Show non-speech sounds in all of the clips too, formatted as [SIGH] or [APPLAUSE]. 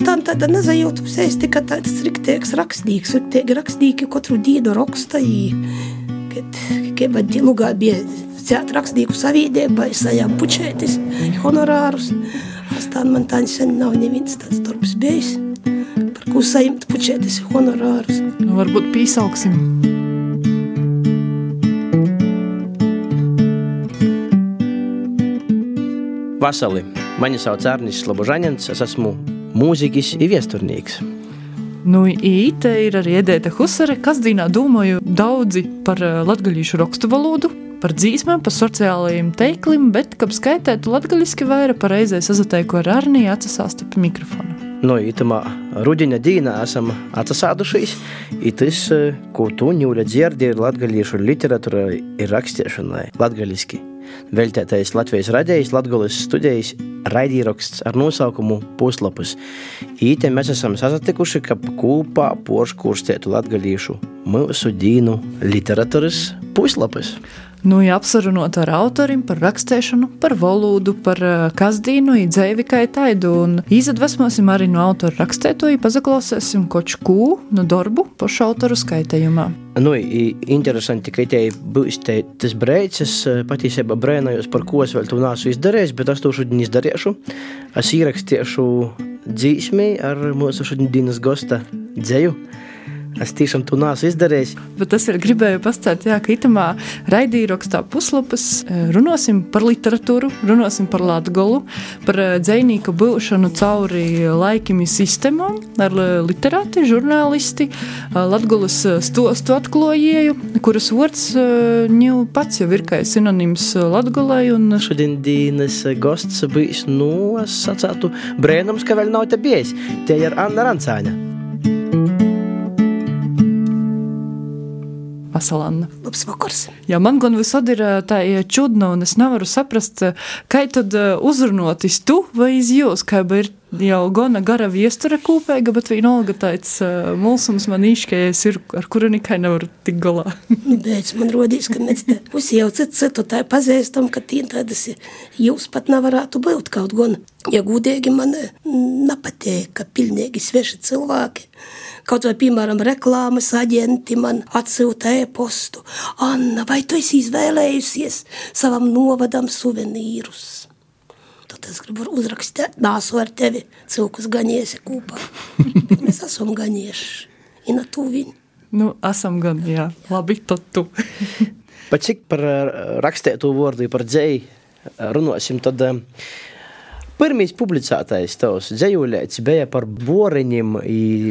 stāv tāda nezajūtu sēs tikai tāds riktīgs rakstnieks, riktīgi rakstnieki katru dienu raksta, kad, kad lugā bija dzēt rakstnieku savīdībai, sajām pučētis, honorārus. Astān man tā sen nav neviens tāds darbs bijis, par ko sajimt pučētis honorārus. Nu, varbūt pīsauksim. Vasali, mani sauc Arnis Slobožaņins, es esmu mūziķis un viesturnīgs. Nu, īte ir arī Edēta Husare, kas dīnā domāju daudzi par eh, latgaļīšu rakstu valodu, par dzīsmēm, par sociālajiem teiklim, bet, kad skaitētu latgaļiski vaira, pareizē sazateiku ar Arniju atsasāstu pie mikrofona. No itamā rudiņa dīnā esam atsasādušies, itis, eh, ko tu ņūļa dzirdi ir latgaļīšu literatūra ir rakstiešanai latgaļiski veltētais Latvijas radījis Latgulis studijas raidīraksts ar nosaukumu Puslapus. Īte mēs esam sasatikuši, ka kopā porškurstētu latgalīšu mūsu dīnu literatūras puslapus. Nu, ja apsarunot ar autoriem par rakstēšanu, par valodu, par uh, kazdīnu, idzēvi kā taidu, un izdvesmosim arī no autora rakstētoju, pazaklausēsim koču kū no darbu pašu autoru skaitējumā. Nu, interesanti, ka te būs te, tas brīdis, patiesībā brēnājos, par ko es vēl to nesu izdarījis, bet es to šodien izdarīšu. Es ierakstīšu dzīsmi ar mūsu šodienas gosta dzēju. Es tiešām to nesu izdarījis. Bet es gribēju pastāstīt, ka itamā raidījumā puslapas e, runāsim par literatūru, runāsim par latgolu, par e, dzēnīku būšanu cauri laikimi sistēmām, ar e, literāti, žurnālisti, latgolas stostu atklājēju, kuras vārds ņū pats jau ir kā sinonims latgolai. Un... Šodien dienas gosts bijis, nu, es sacātu, brēnums, ka vēl nav te bijis. Te ir Anna Rancāņa. Vasalanna. Labs vakars. Jā, man gan visad ir tā čudna, un es nevaru saprast, kā tad uzrunātis tu vai iz jūs, kā ir jau gana gara viestura kūpēga, bet vienalga tāds uh, mulsums man īškējies ir, ar kuru nekai nevar tik galā. nu, bet man rodīs, ka mēs te jau citu tā pazīstam, ka tī tādas jūs pat nevarētu būt kaut gan. Ja gudīgi man nepatīk, ka pilnīgi sveši cilvēki Kaut vai, piemēram, reklāmas aģenti man atsūta e-postu. Anna, vai tu esi izvēlējusies savam novadam suvenīrus? Tad es gribu uzrakstīt, nāsu ar tevi cilvēkus gaņiesi kopā. [LAUGHS] Mēs esam gaņieši. Ina tuviņi. Nu, esam gan, jā. Labi, tad tu. Bet cik par rakstētu vārdu, par dzēju runāsim, tad Pirmīs publicētais tavs dzējulēts bija par boriņiem,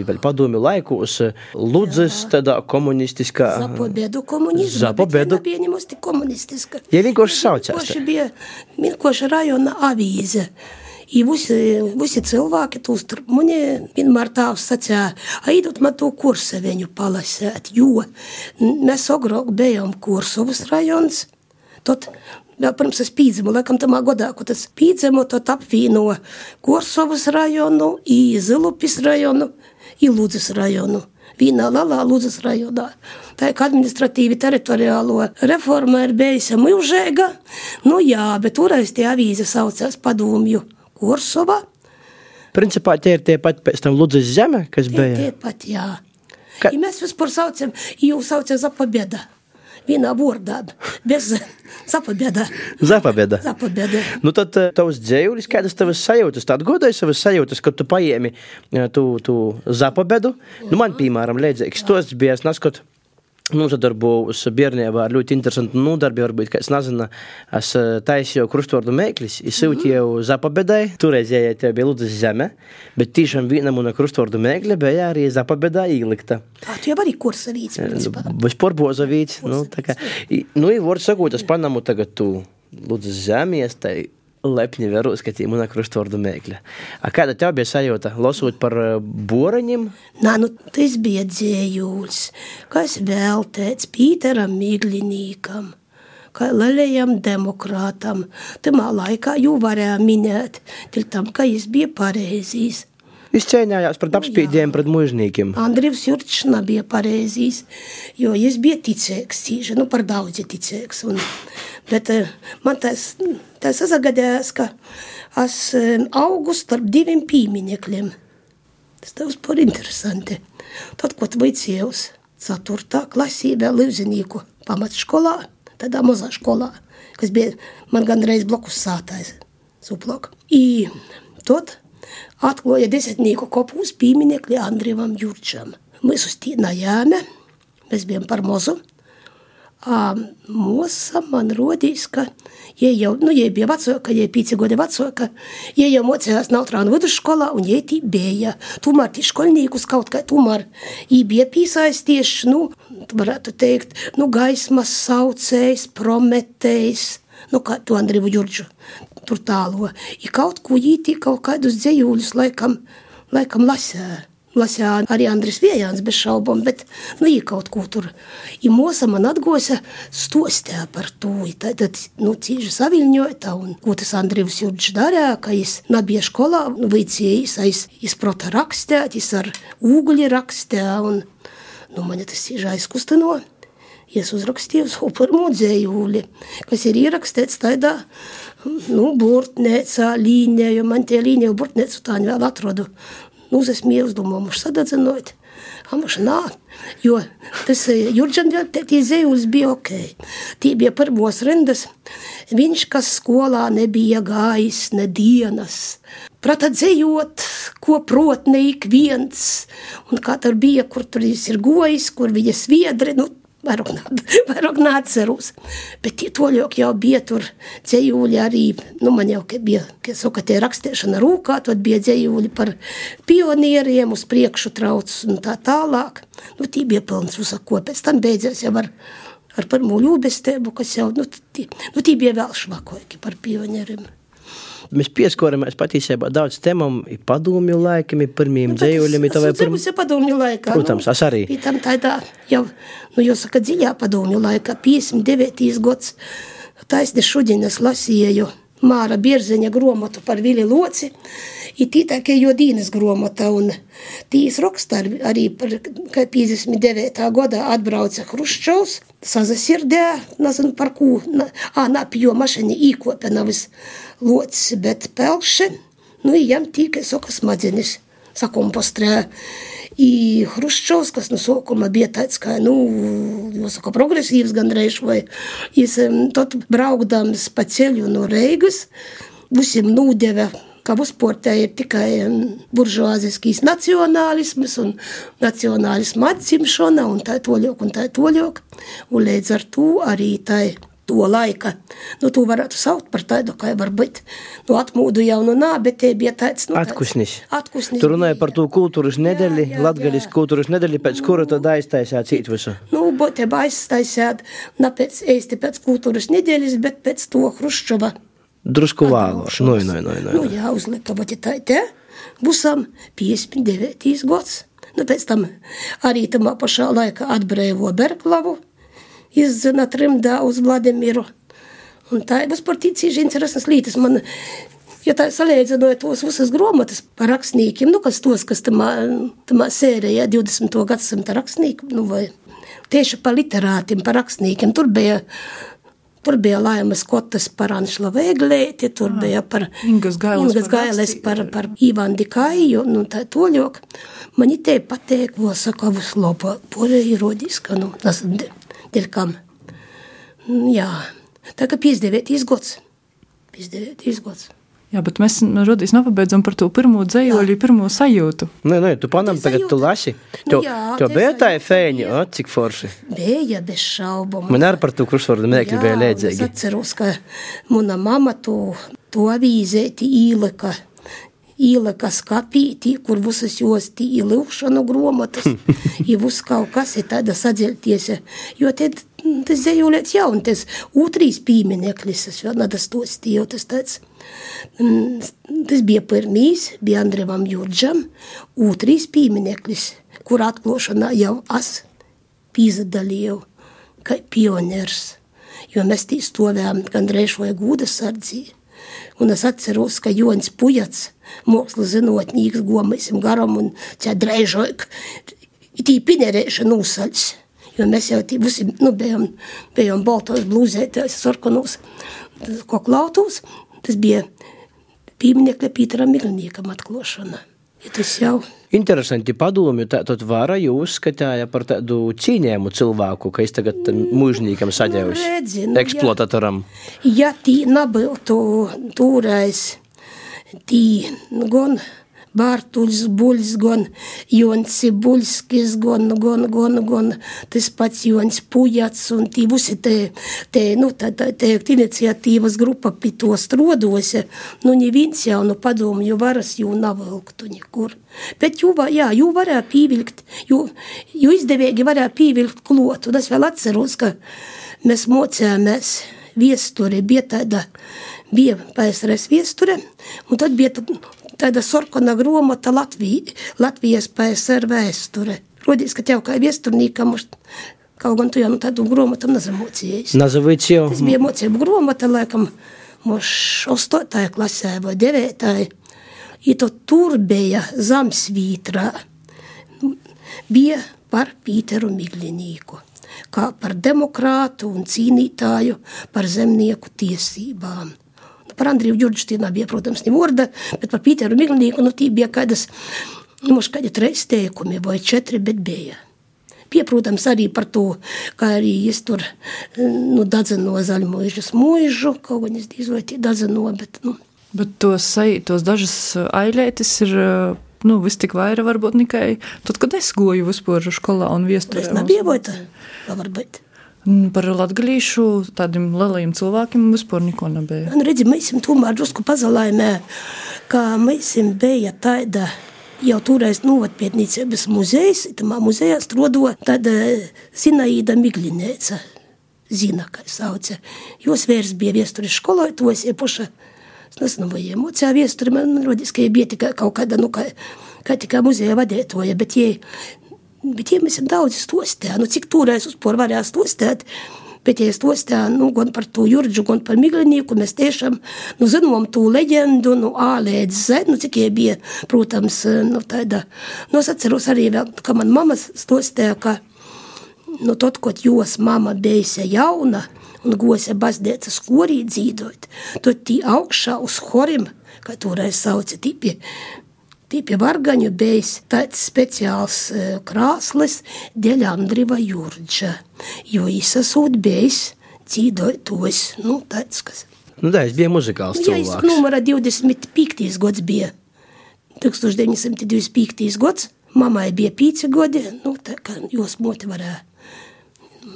vēl padomju laikos, Ludzes tādā komunistiskā. Zapobedu komunizmu. Zapobedu. Pieņemusti komunistiska. Ja vienkārši saucās. Vienkārši bija, vienkārši rajona avīze. I visi, visi cilvēki, tūstarp mani vienmēr tāvs sacīja, aidot man to kursu viņu palasēt, jo mēs agrāk bijām Kursovas rajons, tad jau pirms es pīdzimu, laikam tamā godā, ko tas pīdzimu, tad apvieno Korsovas rajonu, Izilupis rajonu, Ilūdzes rajonu vienā lielā Lūdzes rajonā. Tā kā administratīva teritoriālo reforma ir bijusi milzīga, nu jā, bet toreiz tie avīze saucās Padomju Korsova. Principā tie ir tie paši pēc tam Lūdzes zeme, kas tie, bija. Tie pat, jā. Ka... Ja mēs vispār saucam, jau saucam za pabiedu vienā vārdā, bez zapabēda. Zapabēda. Zapabēda. Nu tad eh, tavs dzējulis, kādas tavas sajūtas, tad godai savas sajūtas, kad tu paēmi eh, tu, tu zapabēdu. Nu man, piemēram, līdzīgs tos bija, es neskatu Nodarbojos bērnībā ar ļoti interesantu nodarbi. Varbūt, kā es nezinu, es eh, taisīju krustvārdu mēklis, izsūtīju mm. Zapabedai. Toreiz ja tie bija Lūdzes zeme, bet tiešām viena mana krustvārdu mēkļa bija arī Zapabedā ielikta. Tā tu jau arī kursa vīts, principā. Bez porboza vīts. Nu, tā kā, nu, ir var sakot, es panamu tagad tu Lūdzes zemies, tai lepni veru skatīt manā krustvārdu mēkļa. A kāda tev bija sajūta, lasot par boraņiem? Nā, nu, tas bija dzējūls, kas veltēts Pīteram Miglinīkam, kā lielajam demokrātam. Tamā laikā jū varēja minēt, tam, ka jis bija pareizīs. Viņš cīnījās pret apspīdiem, pret mužniekiem. Andrejs Jurčs nebija pareizīs, jo viņš bija ticīgs, cīži, nu par daudz ticīgs. Un, bet man tas, tas sagadījās, ka es eh, augu starp diviem pīmiņekļiem. Tas tev par interesanti. Tad, kad vicējos 4. klasī vēl Livzinīku pamatskolā, tādā mazā skolā, kas bija man gandrīz blokus sātais, suplok. I tad atklāja desmitnieku kopūs pieminekļi Andrievam Jurčam. Mēs uz tīna jāme, mēs bijām par mozu. Mūsa man rodīs, ka Jie jau, nu, jie bija vecāka, jie pieci gadi vecāka, jie jau mocījās Nautrānu vidusskolā, un jie tī bija. Tomēr tī skolnīkus kaut kā tomēr bija piesaistījuši, nu, varētu teikt, nu, gaismas saucējs, prometējs, nu, kā to Andrivu Jurģu tur tālo. I kaut ko jī tī kaut kādus dzējūļus laikam, laikam lasēja lasīja arī Andris Viejāns bez šaubām, bet nu, kaut ko tur. Ja mūsa man atgosa stostē par to, tad, nu, cīži saviļņota, un ko tas Andrivs Jurģis darīja, ka es nebija skolā, nu, vicījis, es, es prota rakstēt, es ar ūguļi rakstē, un, nu, man tas cīži aizkustino. Es uzrakstīju savu pirmo dzējūli, kas ir ierakstīts tādā, nu, burtnēcā, līnijā, jo man tie līnija burtnēcu tā vēl atrodu nu, es mīlu, mums sadedzinot. Amaš nā, jo tas tie zējulis bija ok. Tie bija pirmos rindas. Viņš, kas skolā nebija gājis ne dienas. Prata dzējot, ko prot ne ik viens. Un kā tur bija, kur tur ir gojis, kur viņa sviedri, nu Vairāk, [LAUGHS] vairāk neatceros. Bet tie toļok jau bija tur dzējūļi arī, nu man jau bija, ka saka, tie rakstīšana rūkā, tad bija dzējūļi par pionieriem, uz priekšu trauc un tā tālāk. Nu, tī bija pilns uzsako, pēc tam beidzās jau ar, ar pirmo ļūbestību, kas jau, nu, tī, nu, tī bija vēl švakoki par pionieriem. Mēs pieskaramies patiesībā daudz temam, ir padomju laikam, ir pirmiem nu, dzējuļiem. Tas ir pirm... padomju laikā. Protams, nu, es arī. Tam tādā jau, nu, jāsaka, dziļā padomju laikā, 59. gads, taisni šodienas lasīju Māra Bierzeņa gromatu par Vili Loci, ir tītākie jo dīnas gromata, un tīs raksta arī par, ka 59. gadā atbrauca Hruščovs, sazasirdē, nezinu par ko, ā, nā, pie jo mašini īkopē navis locis, bet pelši, nu, jam tīkai soka smadzenis I Hruščovs, kas no sākuma bija tāds, kā, nu, jāsaka, progresīvs gandrīz, vai es tad braukdams pa ceļu no Reigas, visiem nūdeve ka uzsportē ir tikai buržuāziskīs nacionālisms un nacionālisma atcimšana un tā toļok un tā toļok. Un līdz ar to arī tai to laika. Nu, to varētu saukt par tādu, kā varbūt nu, atmūdu jau nu nā, bet te bija tāds. Nu, atkusnis. atkusnis. Tu runāji par to kultūras nedēļu, latgaļas kultūras nedēļu, pēc kura tad aiztaisāt cīt visu? Nu, būtībā aiztaisāt, ne pēc īsti pēc kultūras nedēļas, bet pēc to Hruščova. Drusku vāloši, nu, nu, nu, nu. Nu, jā, uzlika, bet tā te, būsam 59. gads. Nu, pēc tam arī tamā pašā laikā atbrīvo Berklavu, izdzina trimdā uz Vladimiru. Un tā ir par ticīši interesants lītas. Man, ja tā salīdzinoja tos visas grāmatas par rakstniekiem, nu, kas tos, kas tamā, tamā sērijā 20. gadsimta rakstnieki, nu, vai tieši par literātiem, par rakstniekiem, tur bija Tur bija Laimas Kotas par Anšla Vēglēti, tur Aha. bija par Ingas Gailes, Ingas Gailes par, par Ivandi Kaiju, nu tā toļok. Man te pateik, ko saka, vislabā, porē ir rodis, ka, nu, tas dēļ kam. Mm, jā, tā kā 59. gads. 59. gads. Jā, bet mēs rodīs nopabeidzam par to pirmo dzējoļu, pirmo sajūtu. Nē, nē, tu panam tagad tu lasi. Tu, nu, jā, tu bija tā fēņa, o, cik forši. Bija, bez šaubām. Man arī par to krušvārdu mēkļi bija lēdzīgi. Es atceros, ka mana mama to, to avīzēti īlika ielika skapītī, kur visas jos tī ilūšanu gromatas, i vis kaut kas ir tāda sadziļties, jo te tas zejūlēts jaun, tas ūtrīs pīmineklis, es vēl nadas tos tījo, tas tāds, tas bija pirmīs, bija Andrevam Jurģam, ūtrīs pīmineklis, kur atklāšanā jau es pīzadalīju, kā pioners, jo mēs tī stovējām gandrīz vai gūda sardzī. Un es atceros, ka Joņs Pujats, mākslas zinātnīgs, gomaisim garam un ķedreižoik, tī pinerēša nūsaļs. Jo mēs jau tī visi, nu, bijām, bijām baltos blūzētājs, sarkanos, ko klautos. Tas bija pieminekļa Pīteram Migliniekam atklāšana. Ja tas jau Interesanti padomi, tātad vara jūs skatāja par tādu cīņēmu cilvēku, ka es tagad mūžnīkam sadēvis, Nu, redzi, nu, eksploatatoram. ja tī nebūtu toreiz tī gan Bārtuļs, Buļs, gan Jons Buļskis, gan, gan, gan, gan tas pats Jons Pujats un tī visi te, te, nu, tā, tā, te iniciatīvas grupa pie to strodosi, nu, neviens jau no padomju varas jau navalktu nekur. Bet jū, jā, jū varēja pīvilkt, jū, jū izdevīgi varēja pīvilkt klotu. Es vēl atceros, ka mēs mocījāmies viesturi, bija tāda, bija PSRS viesture, un tad bija tāda sarkana gromata Latvija, Latvijas PSR vēsture. Rodīs, ka tev kā viesturnīkam, mums- kaut gan tu jau nu tādu gromatam nezamocījies. Nazavīts jau. Tas bija mocību gromata, laikam, mums 8. klasē vai 9. I to tur bija Zamsvītrā. Bija par Pīteru Miglinīku, kā par demokrātu un cīnītāju par zemnieku tiesībām. Par Andriju Džordžtīnā bija, protams, ne vorda, bet par Pīteru Miglinīku, nu, tī bija kādas, nu, mums kādi treis teikumi vai četri, bet bija. Bija, protams, arī par to, kā arī es tur nu, dadzino zaļmuižas mūžu, kaut gan es diez vai tie dadzino, bet, nu, Bet tos, tos dažas ailētis ir nu, vis tik vairāk, varbūt tikai tad, kad es goju vispār skolā un viesturē. es nebija vai tā, Par latgalīšu tādiem lielajiem cilvēkiem vispār neko nebija. Un redzi, mēs esam tomēr drusku pazalaimē, ka mēs bija tāda jau toreiz novatpietnīcības muzejs, tamā muzejā strodo tāda Zinaīda Miglinēca, Zina, kā sauca. Jos vērs bija viesturis skolotājs, ja puša, es nezinu, vai emociju viesturi, man rodīs, ka bija tikai kaut kāda, nu, kā, kā tikai muzeja vadētoja, bet jie, bet jie mēs esam daudz stostē, nu, cik toreiz uzpor varēja stostēt, Bet, ja stāstu nu, gan par to Jurģu, gan par Miglinīku, mēs tiešām nu, zinām to leģendu, nu, A līdz Z, nu, cik viņa bija, protams, nu, tāda. Nu, es atceros arī, vēl, ka man mamma stostāja, ka nu, tad, kad jos mamma bija jauna un goja baznīcas skorī dzīvot, tad tī augšā uz horim, kā toreiz sauca, tīpie, tīpie vargaņu bija tāds speciāls eh, krāslis dēļ Andriva Jurģa, jo izsasūt bijis dzīvotos, nu, tāds, kas. Nu, tā, es biju muzikāls Nu, jā, es cilvēks. numara 25. gads bija 1925. gads. Mammai bija pīci gadi, nu, tā kā jos moti varēja,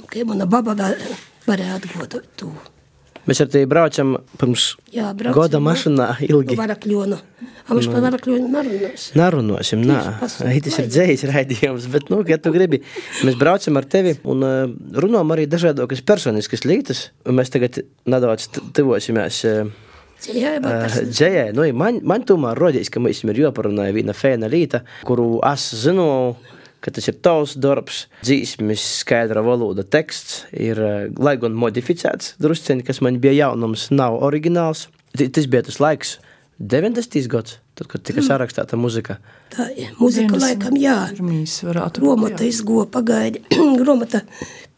ka mana baba var, varēja atgodot to. Mēs ar tevi braucam pirms Jā, braucam, gada nu, mašīnā ilgi. Varakļonu. A mums par varakļonu narunās. Narunosim, nā, tas ir dzējs raidījums, bet, nu, ja tu gribi, mēs braucam ar tevi un uh, runājam arī dažādokas personiskas lietas, mēs tagad nedaudz tuvosimies uh, dzējai. Nu, man, man tomēr rodīs, ka mums ir jāparunāja viena fēna lieta, kuru es zinu, ka tas ir tavs darbs, dzīsmis, skaidra valoda teksts, ir, uh, lai gan modificēts drusciņi, kas man bija jaunums, nav oriģināls. Tas bija tas laiks, 90. gads, tad, kad tika sarakstīta muzika. tā ir. Muzika laikam, jā. Pirmīs varētu Gromata izgo pagaidi. [CLEARS THROAT] Gromata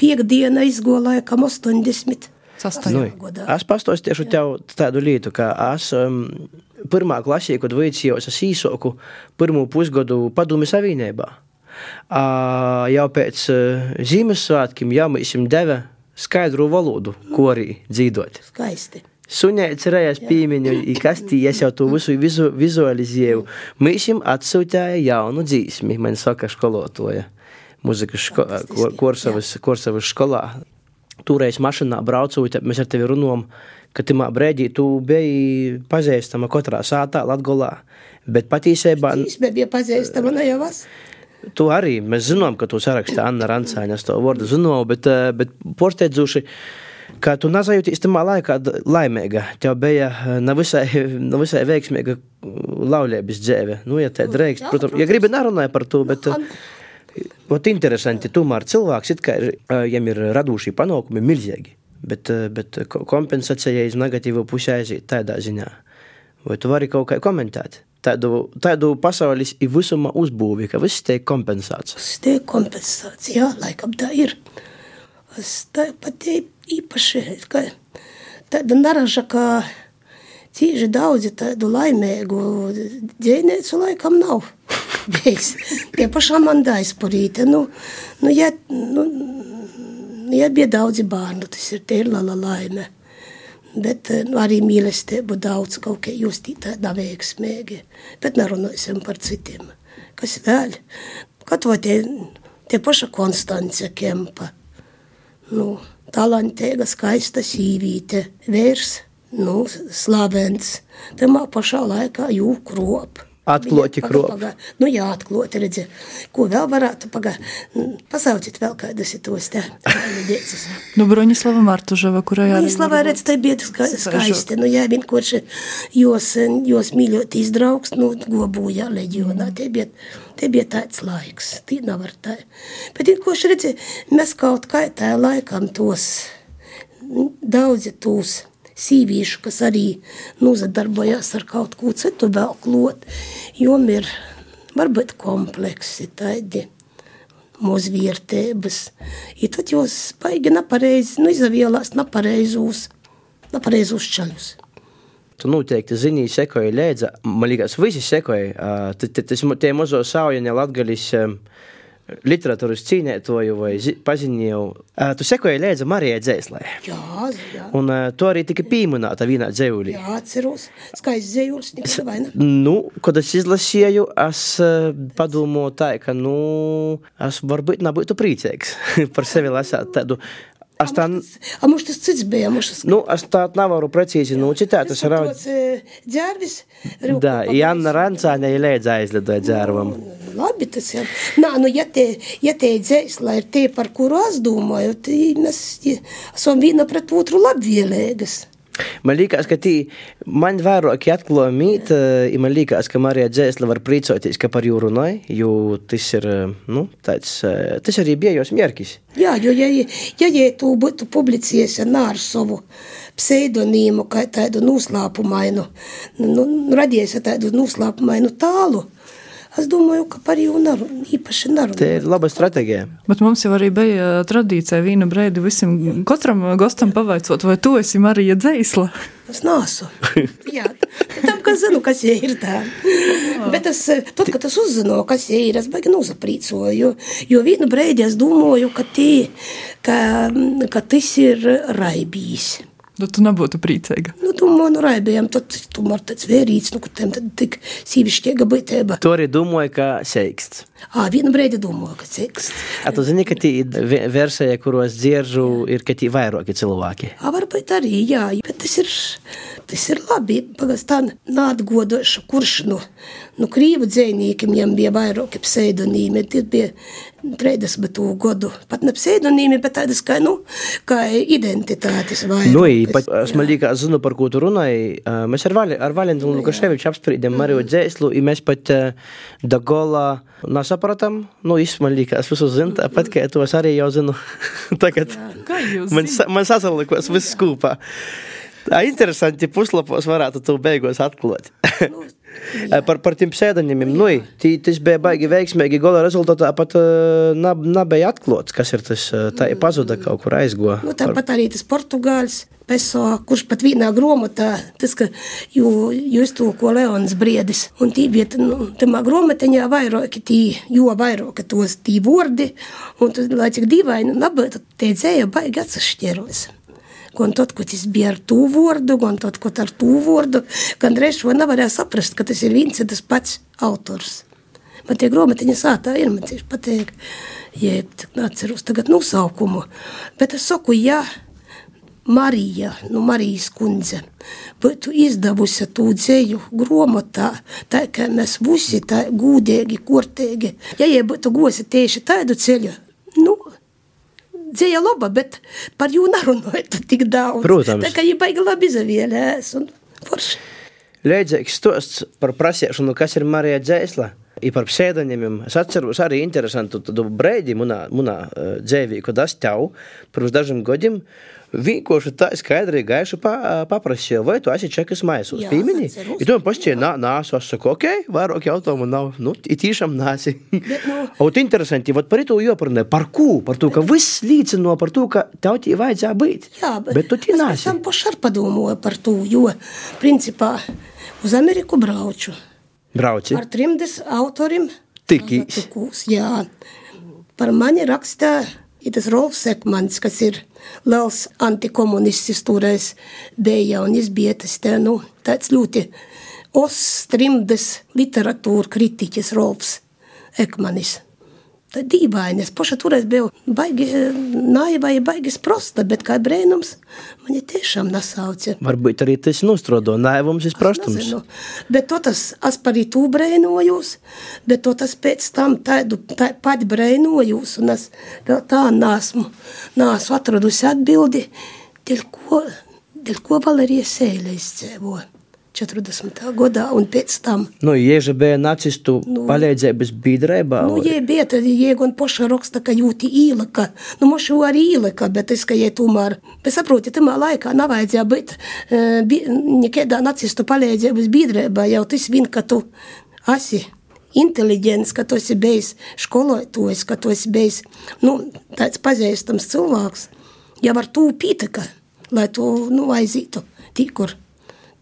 piekdiena izgo laikam 80. Sastāvā. Nu, es pastāstīšu tev tādu lietu, ka es um, pirmā klasē, kad veicījos, es īsoku pirmo pusgadu padomu savienībā. Uh, jau pēc uh, Ziemassvētkiem jau mēs viņam deva skaidru valodu, ko arī dzīvot. Skaisti. Sunēts reizes piemiņu, kas tī es jau to visu vizu, vizualizēju. Mēs viņam atsūtīja jaunu dzīsmi, man saka skolotoja. Muzikas ško, ko- kursavas, kursavas skolā. Toreiz mašīnā braucot, mēs ar tevi runājam, ka timā brīdī tu biji pazīstama katrā sātā Latgolā. Bet patiesībā Īsmē bija pazīstama no jau vas. Tu arī, mēs zinām, ka tu sarakstā Anna Rancāņa, es to vārdu zinu, bet, eh, bet porsteidzuši, ka tu nezajūties tamā laikā laimīga. Tev bija eh, nevisai, [LAUGHS] nevisai veiksmīga laulības dzīve. Nu, ja tā drīkst, Jā, protams, ja gribi nerunāja par to, bet... An- Ot interesanti, tomēr cilvēks it kā eh, viņam ir raduši panākumi milzīgi, bet, eh, bet ko- kompensācija iz negatīvu pusē aiziet tādā ziņā. Vai tu vari kaut kā komentēt? Tādu, tādu pasaules visuma uzbūvi, ka viss tiek kompensēts. Tas te kompensācija, jā, laikam tā ir. Es tā pat īpaši, ka tāda naraža, ka cīži daudzi tādu laimēgu dzēnēcu laikam nav. [LAUGHS] bijis. Tie pašā man daizpurīte. Nu, nu, ja, nu, ja bija daudzi bērni, tas ir tie ir lala laime. Bet nu, arī mīlestība daudz kaut kā justītā tā veiksmīgi. Bet nerunāsim par citiem. Kas vēl? Kaut vai tie, tie paša Konstance Kempa. Nu, talantīga, skaista sīvīte, vērs, nu, slavens. Tamā pašā laikā jūkropa. Atklāti kropi. Nu, jā, atklāti redzi. Ko vēl varētu pagaidīt? Pasauciet vēl kādas ir tos te dēcis. Nu, Broņislava Martužava, kurai arī. Broņislava redz, tai bija ska skaisti. Nu, jā, vienkārši jos, jos mīļotīs draugs, nu, gobūjā leģionā. Te bija, te bija tāds laiks. Tī nav ar tā. Bet vienkārši redzi, mēs kaut kā tā laikam tos daudzi tūs sīvīšu, kas arī nozadarbojās ar kaut ko citu vēl klot, jom ir varbūt kompleksi tādi mūzvērtības. I tad jūs baigi nepareizi, nu izavielās nepareizūs, nepareizūs čaļus. Tu noteikti zini, sekoja lēdza, man liekas, visi sekoja, tie mazo saujaņa latgalis, uh, literatūras cīnītāju vai paziņoju. Uh, tu sekoji līdzi Marijai Dzēslē. Jā, jā. Un uh, tu arī tika pieminēta vienā dzēulī. Jā, atceros. Skaists dzēulis, nekad vai ne? Nu, kad es izlasīju, es uh, padomāju tā, ka, nu, es varbūt nebūtu priecīgs [LAUGHS] par sevi lasīt tādu Es tā, a mums tas cits bija. Tas... Nu, es tā nevaru precīzi nocitēt. Tas ir rauds. Dzērvis. Da, Janna Rancāne ir lēdz aizlidoja dzērvam. Labi, tas jau. Nā, nu, ja te, ja te dzēsla ir tie, par kuru es domāju, tad mēs esam viena pret otru labvēlīgas. Man liekas, ka tī man vairāk atklāja mīt, un man liekas, ka Marija Dzēsla var prīcoties, ka par jū runāja, jo tas ir, nu, tāds, tas arī bija jos mērķis. Jā, jo, ja, ja, ja tu būtu publicējies ar savu pseidonīmu, kā tādu noslēpumainu, nu, radījies tādu noslēpumainu tālu, Es domāju, ka par jū naru, īpaši narunāt. Tā ir laba stratēģija. Bet mums jau arī bija tradīcija viena brīdi visam katram gostam pavaicot, vai tu esi Marija Dzēsla? [LAUGHS] Es nāsu. Jā, tam, ka zinu, kas ir tā. [LAUGHS] Bet es, tad, kad es uzzinu, kas ir, es baigi nozaprīcoju, jo, jo vienu brīdi es domāju, ka, tī, ka, ka tas ir raibīs. Nu, tu nebūtu priecīga. Nu, tu man raibējām, tad tu man tāds vērīts, nu, kur tiem tad tik sīvišķiega būtība. Tu arī domāji, ka seiksts. Ā, vienu brīdi domāju, ka seiksts. A tu zini, ka tī versija, kuros dzieržu, ir, ka tī vairāki cilvēki? Ā, varbūt arī, jā, bet tas ir, tas ir labi, pagas tā nātgodoša, kurš, nu, nu, krīvu dzēnīkiem jām bija vairāki pseidonīmi, tie bija 30 gadu, pat ne pseidonīmi, bet tādas kā, nu, kā identitātes vairākas. Nu, pat, es man liekas, zinu, par ko tu runāji. Mēs ar, Vali, ar Valentinu Lukaševiču apspriedām Mariju mm. Dzēslu, un mēs pat Dagola nesapratam. Nu, es man liekas, visu zinu, tāpat, ka tos arī jau zinu. [LAUGHS] Tagad man, man sasalikos viss kopā. Tā interesanti puslapos varētu to beigās atklāt. Nu, [LAUGHS] par, par tiem pseidonimiem, nu, tī, tas bija baigi veiksmīgi. Gola rezultātā pat uh, nebija atklāts, kas ir tas. Tā ir pazuda kaut kur aizgoja. Nu, tāpat arī tas portugāļs. Peso, kurš pat vienā grāmatā, tas, ka jū, jūs to, ko Leons briedis, un tī bija, nu, tamā grāmatiņā vairāki tī, jo vairāki tos tī vordi, un tu, lai cik dīvaini, nebūtu, tie dzēja baigi atsašķieros gan tad, kad tas bija ar to vārdu, gan tad, kad ar to vārdu, gan reiz šo nevarēja saprast, ka tas ir viens un tas pats autors. Man tie grāmatiņa sātā ir, man tieši patīk, jeb, atceros tagad nosaukumu, bet es saku, jā, Marija, nu Marijas kundze, būtu izdevusi to dzēju grāmatā, tā kā mēs visi tā gūdīgi, kortīgi. Ja jie būtu gosi tieši tādu ceļu, nu, dzēja laba, bet par jū nerunājot [LAUGHS] tik daudz. Protams. Tā kā viņa baigi labi izvēlējās un forši. Līdzīgs stosts par prasīšanu, kas ir Marija Dzēsla. I par pseidonimiem. Es atceros arī interesantu brīdi manā, manā uh, dzīvē, kad es tev pirms dažiem gadiem vienkārši tā skaidri gaiši pa, paprasīju, vai tu esi čekas maisos. Pīmini? I tu man pasķēji, nā, nāsu, es saku, ok, vairāk jautājumu nav, nu, i tiešām nāsi. Nu... [LAUGHS] Ot interesanti, vat par to joparunē, par ko? Par to, ka viss līdzino par to, ka tev tī vajadzēja būt. Jā, bet, bet tu tī nāsi. Es tam pašar padomāju par to, jo, principā, uz Ameriku brauču. Brauci? Ar trimdes autoriem Tikīs. Jā. Par mani rakstā ir tas Rolfs Sekmans, kas ir liels antikomunists toreiz bija, un viņš bija tas te, nu, tāds ļoti ostrimdes literatūra kritiķis Rolfs Ekmanis. Tā dīvaini, es paša toreiz biju baigi naiva, baigi sprosta, bet kā brēnums mani tiešām nasauca. Varbūt arī tas nostrodo naivums, ir prostums. Nezinu. Bet to tas, es par tū brēnojos, bet to tas pēc tam tādu tā, pat brēnojos, un es vēl tā nesmu, nesmu atradusi atbildi, dēļ ko, dēļ ko Valerija Sēle izcēvoja. 40. gadā, un pēc tam. Nu, Ieža bija nacistu nu, palīdzības biedrībā. Nu, jē, bija, tad jē, gan poša raksta, ka jūti īlaka. Nu, mošu arī īlaka, bet es, ka jē tomēr. Bet saproti, tamā laikā nav vajadzēja būt bi, nekādā nacistu palīdzības biedrībā, jau tas vien, ka tu esi inteliģents, ka tu esi bijis skolotājs, ka tu esi bijis nu, tāds pazīstams cilvēks. Jau ar to pītaka, lai tu nu, aizītu tikur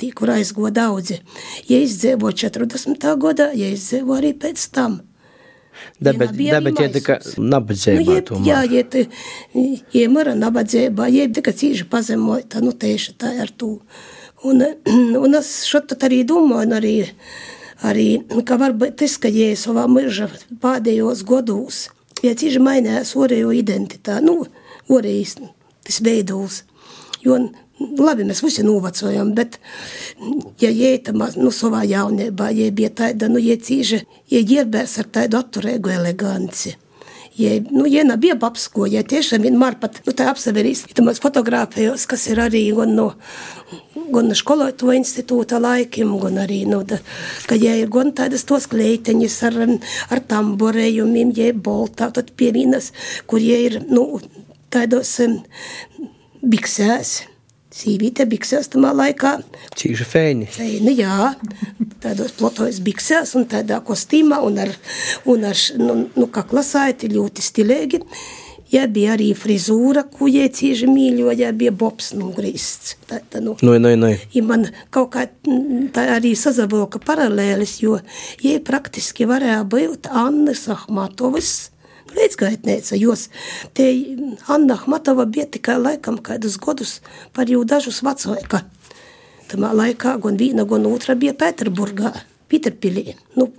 tī, kur aizgo daudzi. Ja izdzīvo 40. gadā, ja izdzīvo arī pēc tam. Debet ja tika nabadzībā nu, jeb, Jā, ja te, ja mara nabadzībā, ja tika cīži pazemota, nu tieši tā ar to. Un, [CLEARS THROAT] un es šotat arī domāju, un arī, arī, ka varbūt tas, ka ja savā mirža pādējos godūs, ja cīži mainījās orējo identitāti, nu, orējis, tas veidos. Jo Labi, mēs visi novecojam, bet, ja jētamā, nu, savā jaunībā, ja bija tāda, nu, ja cīža, ja ģērbēs ar tādu atturēgu eleganci, ja, nu, ja nebija apsko, ja tiešām vienmēr pat, nu, tā apseverīs, ja tamās fotografējos, kas ir arī, gan no, gan no skolotu institūta laikim, gan arī, nu, da, ka, ja ir gan tādas tos kleiteņas ar, ar tamborējumiem, ja ir boltā, tad pie vienas, kur, ja ir, nu, tādos um, biksēs, Sīvīte biksēs tamā laikā. Cīša fēni. Fēni, jā. Tādos plotojas biksēs un tādā kostīmā un ar, un ar nu, nu kaklasaiti ļoti stilēgi. Ja bija arī frizūra, ko jie cīži mīļoja, bija bobs nogrīsts. Tā, tā, nu. Nu, nu, nu. Ja man kaut kā tā arī sazavalka paralēlis, jo jie praktiski varēja būt Annas Ahmatovas līdzgaitnēca, jos te Anna Ahmatova bija tikai laikam kādus godus par jau dažus vecāka. Tamā laikā gan viena, gan otra bija Pēterburgā, Pīterpilī. Nu,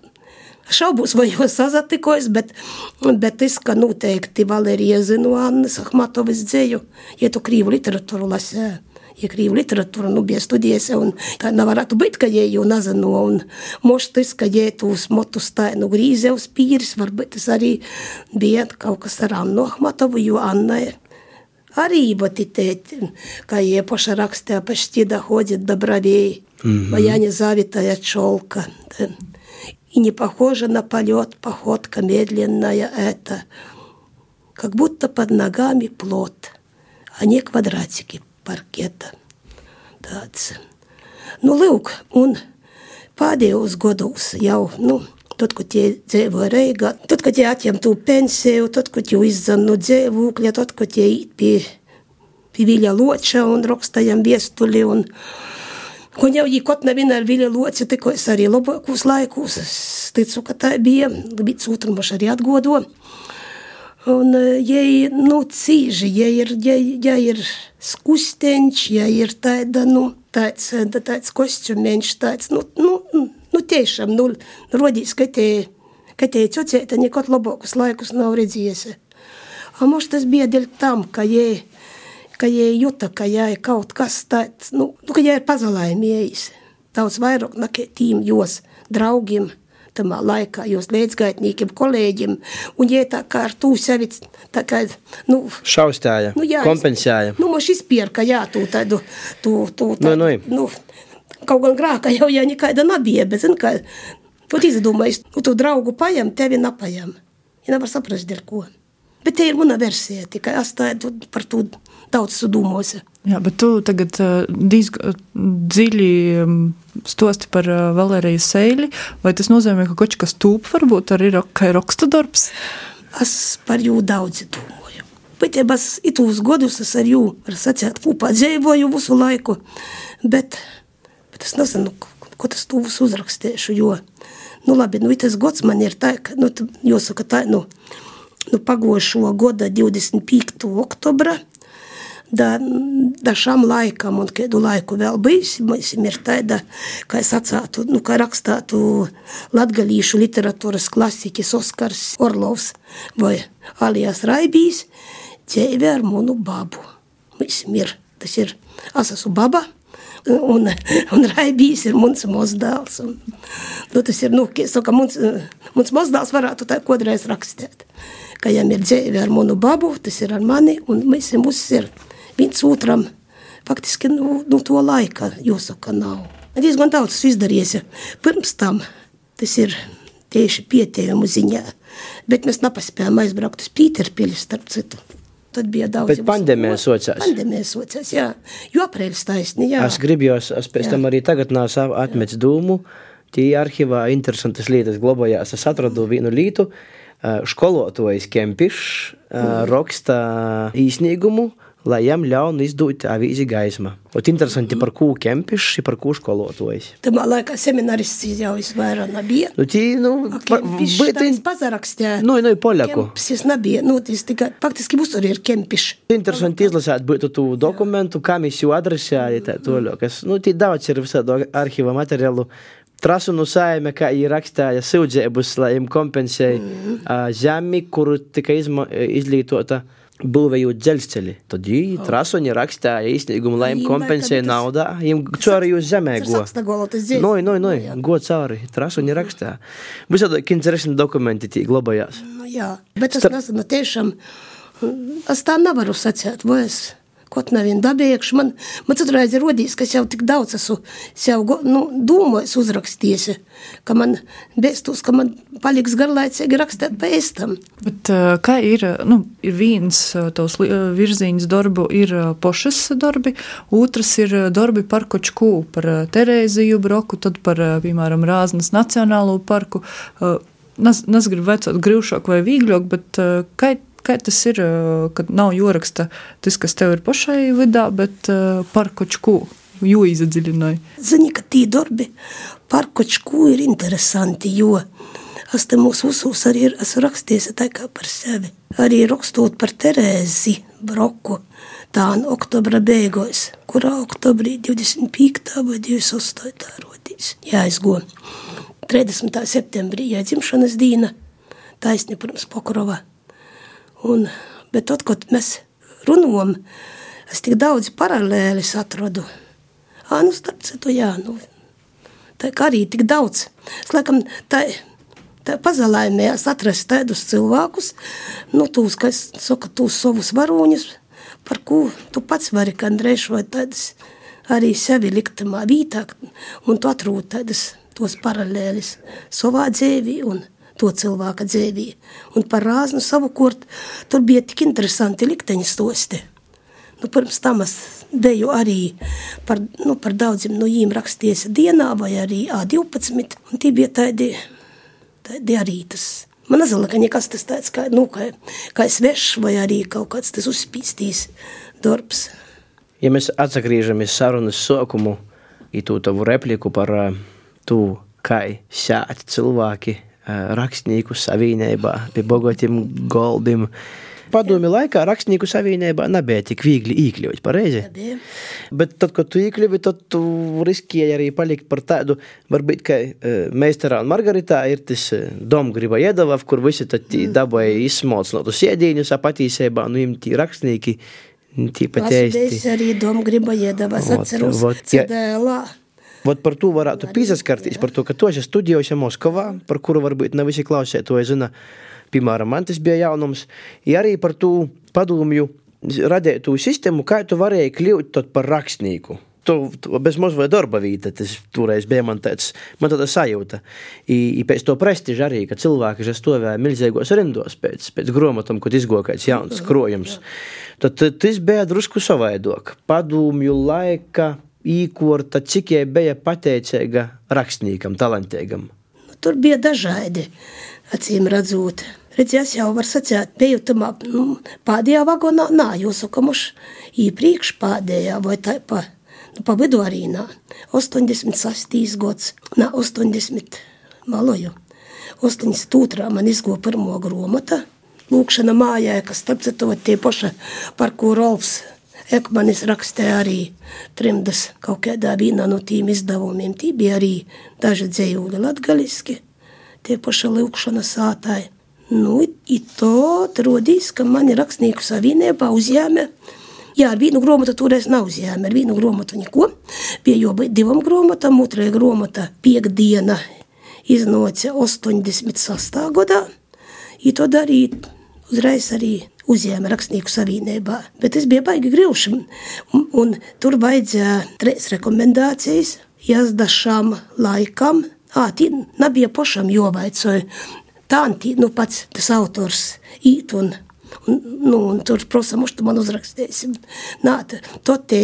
Šaubos, vai jau sazatikos, bet, bet es, ka noteikti Valērija zinu Annas Ahmatovas dzēju, ja tu krīvu literatūru lasē ja krīvu literatūru nu, bija studijas, un tā nevarētu būt, ka jie jau nezinu, un moštis, ka jie tūs motus tā, nu, grīzevs pīris, varbūt tas arī bija kaut kas ar Annu Ahmatovu, jo Anna ir arī ботитет, как я поша ракстя почти доходит до бровей, mm-hmm. моя незавитая челка. Да. И не похожа на полет, походка медленная это, как будто под ногами плод, а не квадратики parketa. Tāds. Nu, lūk, un pēdējos gados jau, nu, Tad, kad tie dzīvoja Reigā, tad, kad tie atņem to pensiju, tad, kad jau izzan no dzīvokļa, tad, kad tie īt pie, pie Viļa Loča un rakstājam viestuli. Un, un jau kaut neviena ar Viļa Loci, tikko es arī labākos laikos, es ticu, ka tā bija, sūtran maš arī atgodo. Un, ja nu, cīži, ja ir, ja, ja ir skusteņš, ja ir tāda, nu, tāds, tāds kostiumeņš, tāds, nu, nu, nu tiešām, nu, rodīs, ka te, ka te cocēta nekot labākus laikus nav redzējusi. A mums tas bija dēļ tam, ka jē, ka jē juta, ka jē kaut kas tāds, nu, nu ka jē ir pazalaimējis. Daudz vairāk nekā tīm jos draugiem tamā laikā, jūs līdzgaitniekiem, kolēģiem, un ja tā kā ar tū sevi, tā kā, nu... Šaustēja, nu, jā, kompensēja. Nu, moš izpierka, jā, tū tādu, tū, tū, nu, tādu, nu, nu, kaut gan grāka jau, jā, nekaida nebija, bet, zin, kā, pat izdomājis, nu, tu draugu pajam, tevi napajam. Ja nevar saprast, dēļ ko. Bet te ir mana versija, tikai es par to daudz sudomos. Jā, bet tu tagad uh, diezgan dziļi um, stosti par uh, Valēriju Seili. Vai tas nozīmē, ka kaut kas tūp varbūt arī ir raksta darbs? Es par jū daudz domāju. Bet ja es itūs godus, es ar jū, var sacēt, kopā dzīvoju visu laiku. Bet, bet es nezinu, ko tas tuvus uzrakstīšu, jo, nu labi, nu tas gods man ir tā, ka, nu, jāsaka tā, nu, nu pagošo goda 25. oktobra, da, da šam laikam un kādu laiku vēl mums ir tāda, kā es atsātu, nu, kā rakstātu latgalīšu literatūras klasiķis Oskars Orlovs vai Alijas Raibīs, ķēve ar munu babu. Mums ir, tas ir, es esmu baba, un, un Raibīs ir mans mozdāls. Un, nu, tas ir, nu, ka mans, mans mozdāls varētu tā kodreiz rakstīt. Ka jām ir dzīve ar manu babu, tas ir ar mani, un mēs mums ir viens otram faktiski nu, nu, to laika jāsaka nav. Diezgan daudz izdarījies pirms tam. Tas ir tieši pietējumu ziņā, bet mēs nepaspējām aizbraukt uz Pīterpili starp citu. Tad bija daudz. Bet pandēmija sociās. Pandēmija sociās, jā. Jo aprēļas taisni, jā. Es gribējos, es pēc jā. tam arī tagad savu atmets dūmu. Tie arhīvā interesantas lietas glabājās. Es atradu vienu lietu. Skolotojas Kempišs mm. raksta īsnīgumu lai jam ļaunu izdot avīzi gaisma. Ot interesanti par kū kempišs, par kū skolotojas. Tamā laikā seminarists jau izvairā nebija. Nu, tī, nu, pa, tā pazarakstē. Nu, nu, poļaku. Kempišs nebija, nu, tas tikai, faktiski būs arī ir kempišs. Interesanti izlasēt būtu tu dokumentu, kam es jau adresēju, tā toļo, kas, nu, tī daudz ir visādu arhīva materiālu, Trasunu saime, kā viņi rakstīja sūdzības, lai viņiem kompensēja mm. uh, zemi, kuru tika izma, izlietota būvējot dzelzceļi. Tad viņi oh. trasoņi rakstīja īstenīgumu, lai viņiem kompensēja naudā. Viņiem cauri uz zemē go. No, no, no, go cauri. Trasoņi rakstīja. Visādi interesanti dokumenti tī glabājās. Nu, jā, bet es nezinu, tiešām, es tā nevaru sacēt, vai es kaut nevien dabiekšu. Man, man citreiz ir rodījis, ka es jau tik daudz esmu sev nu, domājis uzrakstījis, ka man bēstos, ka man paliks garlaicīgi rakstīt pa estam. Bet kā ir, nu, ir viens tos virzīņas darbu, ir pošas darbi, otrs ir darbi par kočku, par Terēziju broku, tad par, piemēram, Rāznas Nacionālo parku. Nes, nesgribu vecot grūšāk vai vīgļāk, bet kā Kā tas ir, kad nav joraksta tas, kas tev ir pašai vidā, bet par kočku? Jo izdziļināja. Zini, ka tī darbi par kočku ir interesanti, jo es te mūsu uzsūs arī ir, esmu rakstījis tā kā par sevi. Arī rakstot par Terēzi Broku, tā no oktobra beigās, kurā oktobrī 25. vai 28. tā rodīs. Jāizgo 30. septembrī, jā, dzimšanas dīna, taisni pirms Pokrova. Un, bet tad, kad mēs runājam, es tik daudz paralēlis atradu. Ā, nu, starp citu, jā, nu, tā kā arī tik daudz. Es laikam tā, tā pazalājumējās atrast tādus cilvēkus, nu, tūs, kas saka, tūs savus varoņus, par ko tu pats vari kandreiz vai tādas arī sevi liktamā vītā, un tu atrūti tādas tos paralēlis savā dzīvī un to cilvēka dzīvī. Un par rāznu savukārt tur bija tik interesanti likteņa stosti. Nu, pirms tam es deju arī par, nu, par daudziem no viņiem raksties dienā vai arī A12, un tie bija tādi, tādi arī tas. Man nezinu, ka nekas tas tāds kā, nu, kā, kā svešs vai arī kaut kāds tas uzspīstīs darbs. Ja mēs atsagriežamies sarunas sokumu, i tu tavu repliku par tu, kā sēt cilvēki rakstnieku savienībā pie bogotiem goldiem. Padomi laikā rakstnieku savienībā nebija tik viegli iekļūt, pareizi? Nebija. Bet tad, kad tu iekļuvi, tad tu riskēji arī palikt par tādu, varbūt, ka uh, meistarā un Margaritā ir tas uh, domgriba iedavav, kur visi tad mm. dabāja izsmots no tu sēdīņus, apatīsībā, nu, im tī rakstnieki, tī pat ēsti. Es arī domgriba iedavas, atceros, CDLā. Ja. Vot par to varētu pieskarties, par to, ka tu esi studējusi Moskavā, par kuru varbūt ne visi klausētoji zina. Piemēram, man tas bija jaunums. Ja arī par to padomju radītu sistēmu, kā tu varēji kļūt par rakstnieku. Tu, tu bez mazliet darba vieta, tas toreiz bija man tāds, man tāda sajūta. I, i pēc to prestiža arī, ka cilvēki, kas stāvēja milzīgos rindos pēc, pēc grāmatām, kad izgoja kāds jauns krojums, tad tas bija drusku savaidok. Padomju laika īkorta, cik jai bija pateicīga rakstniekam, talantīgam? Nu, tur bija dažādi, acīm redzot. Redzies, jau var sacīt, biju tamā nu, pēdējā vagonā, nā, jūs saka, muš īpriekš pēdējā vai tā pa Nu, pa vidu arī nā. 86. gads, nā, 80 maloju. 82. man izgo pirmo gromata, lūkšana mājā, kas starp citu tie paši, par ko Rolfs Ekmanis rakstīja arī trimdas kaut kādā vienā no tīm izdevumiem. Tī bija arī daži dzējūļi latgaliski, tie paši lūkšana sātāji. Nu, i to rodīs, ka mani rakstnieku savienībā uzņēma Jā, ar vienu grāmatu toreiz nav uzņēma, ar vienu grāmatu neko. Bija jau divam grāmatām, otrajā grāmatā piekdiena iznāca 86. gadā. I to darīt uzreiz arī uzņēma rakstnieku savienībā. Bet es biju baigi grūši. Un, un tur vajadzēja trīs rekomendācijas jāsdašām laikam. Ā, tī nebija pašam jovaicoja. Tā, nu pats tas autors īt un Un, nu, un tur, protams, tu man uzrakstīsi. Nā, to te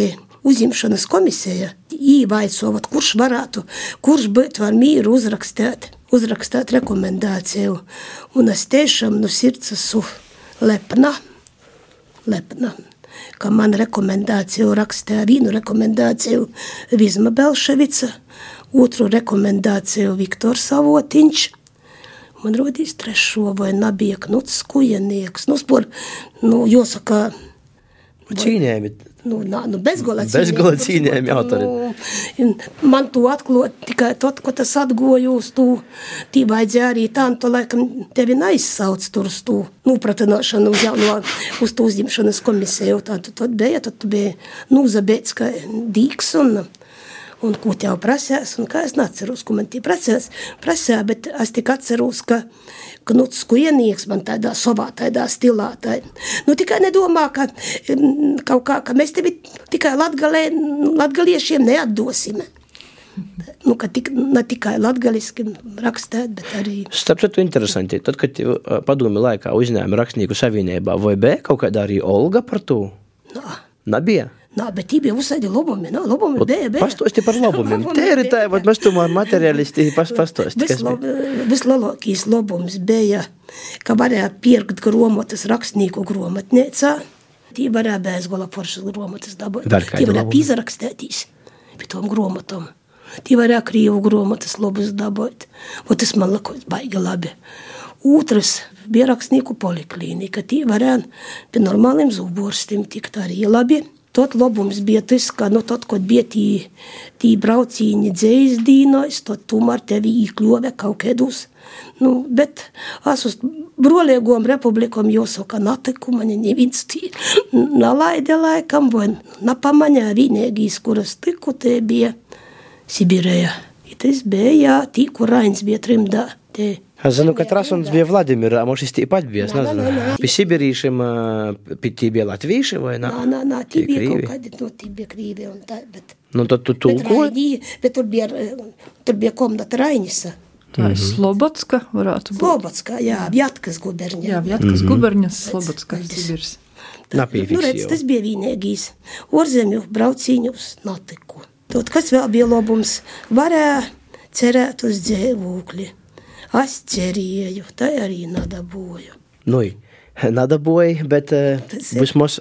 uzņemšanas komisija īvaicot, kurš varētu, kurš būtu ar mīru uzrakstīt, uzrakstīt rekomendāciju. Un es tiešām no sirds esmu lepna, lepna ka man rekomendāciju rakstīja vienu rekomendāciju Vizma Belševica, otru rekomendāciju Viktors Savotiņš, man rodīs trešo vai nabija knuts kujenieks. Nu, spor, nu, jāsaka, Cīņēmi. Nu, nā, nu bezgola. Bezgola cīņēm autori. Nu, man to atklot tikai tad, ko tas atgoju uz to, tī vajadzēja arī tā, un to laikam tevi neizsauc tur uz to nūpratināšanu uz jauno, uz to uzņemšanas komisiju. Tā tad bija, tad tu bija nūzabēts kā dīks un un ko tev prasās, un kā es neatceros, ko man tie prasās, prasā, bet es tik atceros, ka Knuts Kuienieks man tādā savā tādā stilā, tā, nu tikai nedomā, ka kaut kā, ka mēs tevi tikai latgalē, latgaliešiem neatdosim. Nu, ka tik, ne tikai latgaliski rakstēt, bet arī... Starp citu interesanti, tad, kad padomi laikā uzņēma rakstnieku savienībā, vai bija kaut kādā arī Olga par to? Nā. Nebija? Nā, bet tie bija uzsēdi labumi, no, labumi bija, bija. Pastosti par [LAUGHS] labumiem. Te ir tā, vat mēs tomēr materialisti pas, pastosti. Vislielākīs labums bija, ka varēja pirkt gromotas rakstnieku gromatniecā. Tī varēja bezgola foršas gromotas dabūt. Tī varēja pīzarakstētīs pie tom gromotam. Tī varēja krīvu gromotas labus dabūt. O tas man likos baigi labi. Otrs bija rakstnieku poliklīnika. Tī varēja pie normāliem zuborstiem tikt arī labi. Tot labums bija tas, ka, nu, tad, kad bija tī, tī braucīņi dzējas dīnais, tad tomēr tevi īkļove kaut kādus. Nu, bet es uz broliegom republikom jāsaka, natiku mani neviens tī nalaide laikam, vai napamaņā vienīgīs, kuras tiku, te bija Sibirēja. Tas bija, tī, kur Rains bija trimdā, te zinu, ka Trasuns bija Vladimirs, a mums tāpat bija. Es nezinu, pie Sibirīšiem, pie tī bija latvieši vai nē? Nā, nā, nā, tī bija kaut kādi, no tī bija krīvi un tā, bet. Nu, tad tu tulkoji? Bet, bet tur bija, tur bija komnata Rainisa. Tā ir Slobodska, varētu būt. Slobodska, jā, Vjatkas guberņa. Jā, Vjatkas mm -hmm. guberņas, Slobodska, Sibirs. Napīfiks, nu, redz, tas bija vienīgīs. Orzemju braucīņus notiku. Tot, kas vēl bija labums, varēja cerēt uz dzīvokli. Es cerēju, tā arī nedabūju. Nu, Nedabūju, bet vismaz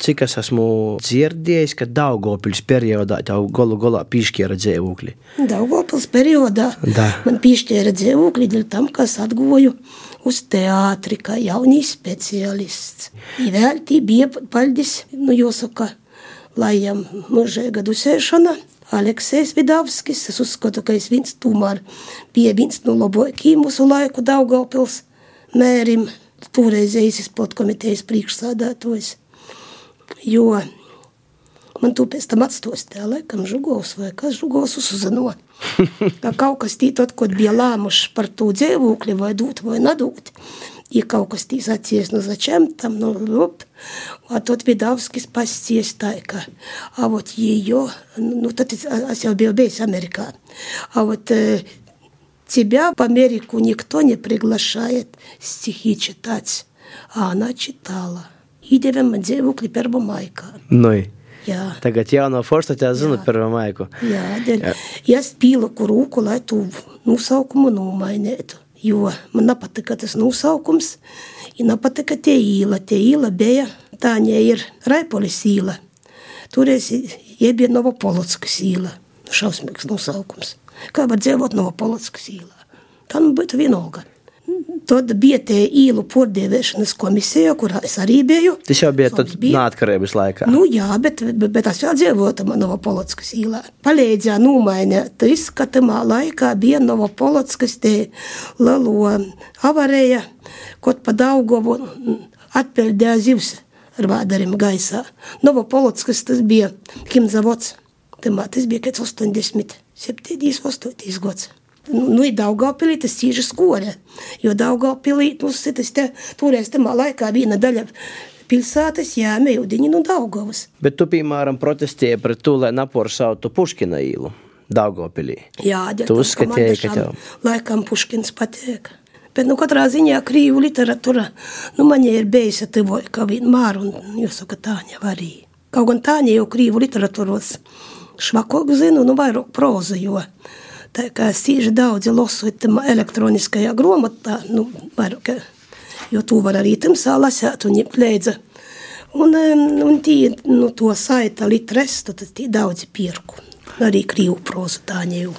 cik es esmu dzirdējis, ka Daugopils periodā tev galu galā piešķēra dzīvokli. Daugopils periodā da. man piešķēra dzīvokli dēļ tam, ka es atgoju uz teātri kā jaunīs speciālists. Vēl tī bija paldies, nu jāsaka, lai jām mūžēga dusēšana. Aleksējs Vidavskis. Es uzskatu, ka es viens tomēr bija viens no labākajiem mūsu laiku Daugavpils mērim, toreizējais izpildu komitejas priekšsādātājs. Jo man tu pēc tam atstostē, laikam, žugovs vai kas žugovs uzuzano. [LAUGHS] Ka kaut kas tī tad, kad bija lēmuši par to dzīvokli vai dūt vai nedūt И kaut kas atcies, ну зачем там, ну оп. А тот Видавскis pasties tā, ka, а вот ее, ну tad es jau biju bijis Amerikā, а вот э, тебя в Америку никто не приглашает стихи читать, а она читала. Iedevām man dzīvokli Первомайkā. Nu, Jā. Tagad jauno foršu te zinu Первомайku. Jā, dēļ, Jā. ja es pīlaku rūku, lai tu nosaukumu nomainētu jo man nepatika tas nosaukums, ja nepatika tie īla. Tie īla bija, tā viņa ir Raipolis īla. Toreiz jie bija Novopolotskas īla. Šausmīgs nosaukums. Kā var dzīvot Novopolotskas īlā? Tā nu būtu vienalga. Tad bija tie īlu pārdēvēšanas komisija, kurā es arī biju. Tas jau bija tad neatkarības laikā. Nu jā, bet, bet, bet es jau dzīvoju tam Novopolotskas īlā. Palīdzēja nomainīt tas, ka tamā laikā bija Novopolotskas te lelo avarēja, kaut pa Daugovu atpeldēja zivs ar vādariem gaisā. Novopolotskas tas bija Kimzavots. Tas bija kāds 87, 88 gads. Nu, nu ir Daugavpilī, tas cīži skore, jo Daugavpilī, nu, tas te, toreiz tamā laikā viena daļa pilsētas jāme ūdeņi no Daugavas. Bet tu, piemēram, protestēji pret to, lai naporsautu Puškina īlu Daugavpilī. Jā, tu uzskatīji, ka tev. Laikam Puškins patīk. Bet, nu, katrā ziņā krīvu literatūra, nu, man ir bijusi tuvoja, kā vienmēr, un jāsaka, Tāņa arī. Kaut gan Tāņa jau krīvu literatūros švakok zinu, nu, vairāk proza, jo tā kā es cīži daudzi lasu elektroniskajā grāmatā, nu, vairāk, jo tu var arī tamsā lasēt un līdzi. Un, un tī, nu, to saita litrestu, tad tī daudzi pirku. Arī krīvu prozu tāņa jau.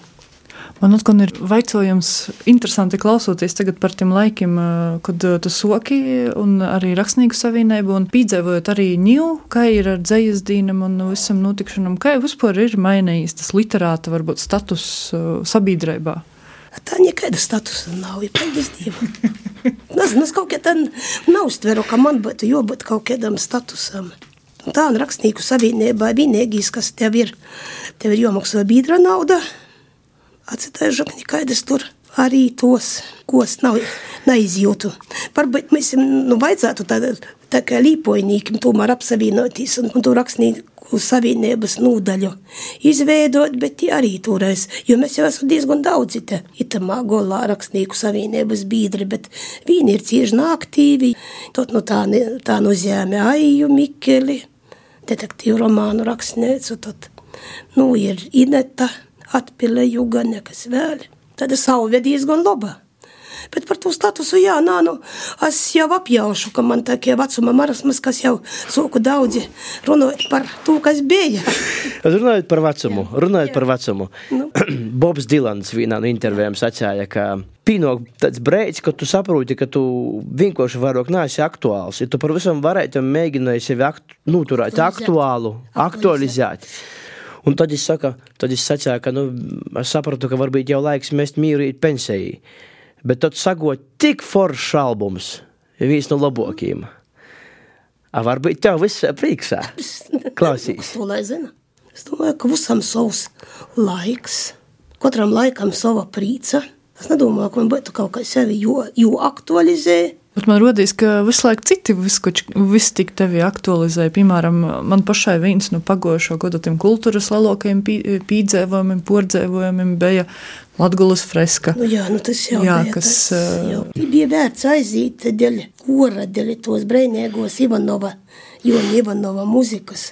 Man atkal ir vaicojums, interesanti klausoties par tiem laikiem, eh, kad eh, tu soki un arī rakstnieku savienību un pīdzēvojot arī ņū, kā ir ar dzējas dīnam un visam notikšanam, kā vispār ir mainījis tas literāta varbūt status eh, sabiedrībā? Tā nekāda statusa nav, ja paldies Dievam. Nezinu, es kaut kā tā neuztveru, ka man būtu jābūt kaut kādam statusam. Tā un rakstnieku savienībā vienīgais, kas tev ir, tev ir jāmaksā biedra nauda, Atcerēšu, ka nekādas tur arī tos, ko es nav, neizjūtu. Varbūt mēs nu, vajadzētu tādā tā kā līpoņīkiem tomēr apsavienoties un, un to rakstnieku savienības nodaļu izveidot, bet tie arī toreiz, jo mēs jau esam diezgan daudzi te itamā golā rakstnieku savienības biedri, bet viņi ir cieši aktīvi, tot nu tā, tā nozīmē Aiju Mikeli, detektīvu romānu rakstniecu, tad, nu, ir Ineta, atpile juga nekas vēl. Tad es savu vedīs gan laba. Bet par to statusu, jā, nā, nu, es jau apjaušu, ka man tākie vecuma marasmas, kas jau soku daudzi runājot par to, kas bija. runājot par vecumu, jā. runājot jā. par vecumu. Nu. Bobs Dilans vienā no intervijām sacīja, ka pienāk tāds brīdis, kad tu saproti, ka tu vienkārši vairāk neesi aktuāls. Ja tu par visam varētu mēģināt sevi aktu, noturēt aktuālu, aktualizēt. aktualizēt. Un tad es, saka, tad es sacīju, ka nu, es sapratu, ka varbūt jau laiks mest mīru pensijai. Bet tad sagot tik foršs albums, viens no labākajiem. Varbūt tev viss priekšā. [LAUGHS] Klausīs. to lai zina. Es domāju, ka visam savs laiks, katram laikam sava prīca. Es nedomāju, ka man būtu kaut kā sevi jo, jo aktualizēt Bet man rodīs, ka visu laiku citi visu tik tevi aktualizē. Piemēram, man pašai viens no pagojušo gadu tiem kultūras lielākajiem pīdzēvojumiem, pordzēvojumiem bija Latgulas freska. Nu jā, nu tas jau jā, bija, kas, tas jau bija vērts aiziet dēļ kora, dēļ tos breinīgos Ivanova, Jona Ivanova muzikas.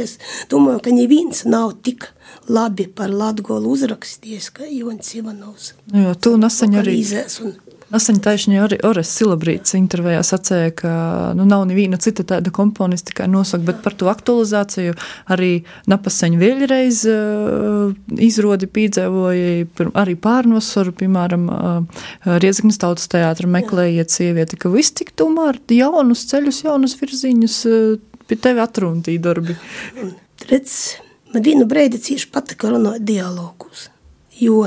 Es domāju, ka neviens nav tik labi par Latgolu uzrakstījies, kā Jons Ivanovs. Nu jā, tu nesen arī. Un Nesen taisnīgi arī Ores Silabrīts intervijā sacīja, ka nu, nav neviena cita tāda komponista, kā nosaka, bet par to aktualizāciju arī Napaseņa vēlreiz uh, izrodi pīdzēvoja, arī pārnosaru, piemēram, uh, Riezaknis tautas teātra meklējiet sievieti, ka viss tik tomēr jaunus ceļus, jaunus virziņus uh, pie tevi atruntīja darbi. Redz, man vienu breidi cīši patika runāt dialogus, jo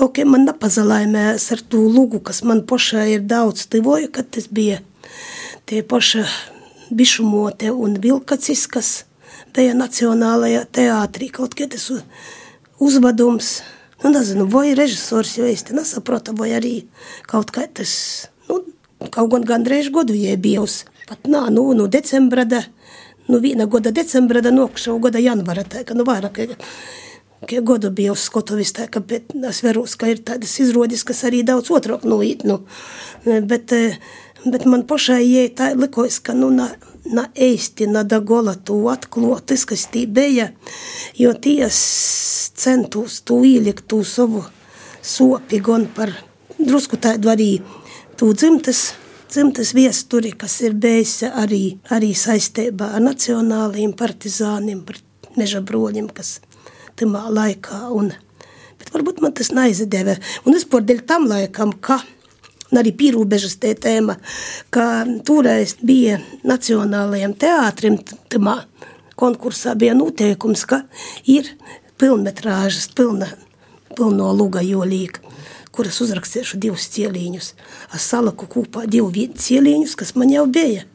kaut kā man nepazalaimēs ar to lugu, kas man pašai ir daudz tivoja, kad tas bija tie paša bišumote un vilkacis, kas bija Nacionālajā teātrī, kaut kā tas uzvedums, nu nezinu, vai režisors jau īsti nesaprota, vai arī kaut kā tas, nu, kaut gan gandrīz godu jē bijus, pat nā, nu, nu decembra da, nu, viena goda decembra da, nokšau goda janvara, tā, ka, nu, vairāk, godu bija uz skatuves, tā, ka es veros, ka ir tādas izrādes, kas arī daudz otrāk noīt. Nu, bet, bet man pašai jē, tā likos, ka nu, na, na eisti, na dagola to atklot, tas, kas tī bija, jo ties centūs to ielikt to savu sopi gan par drusku tādu arī to dzimtas dzimtas viesturi, kas ir bijusi arī, arī saistībā ar nacionālajiem partizāniem, par meža broļiem, kas timā laikā. Un, bet varbūt man tas neizdeva. Un es par dēļ tam laikam, ka arī pīrūbežas te tēma, ka toreiz bija nacionālajiem teātrim, timā konkursā bija noteikums, ka ir pilnmetrāžas, pilna, pilno luga jolīga kuras uzrakstīšu divus cieliņus. Es saliku kopā divu cieliņus, kas man jau bija.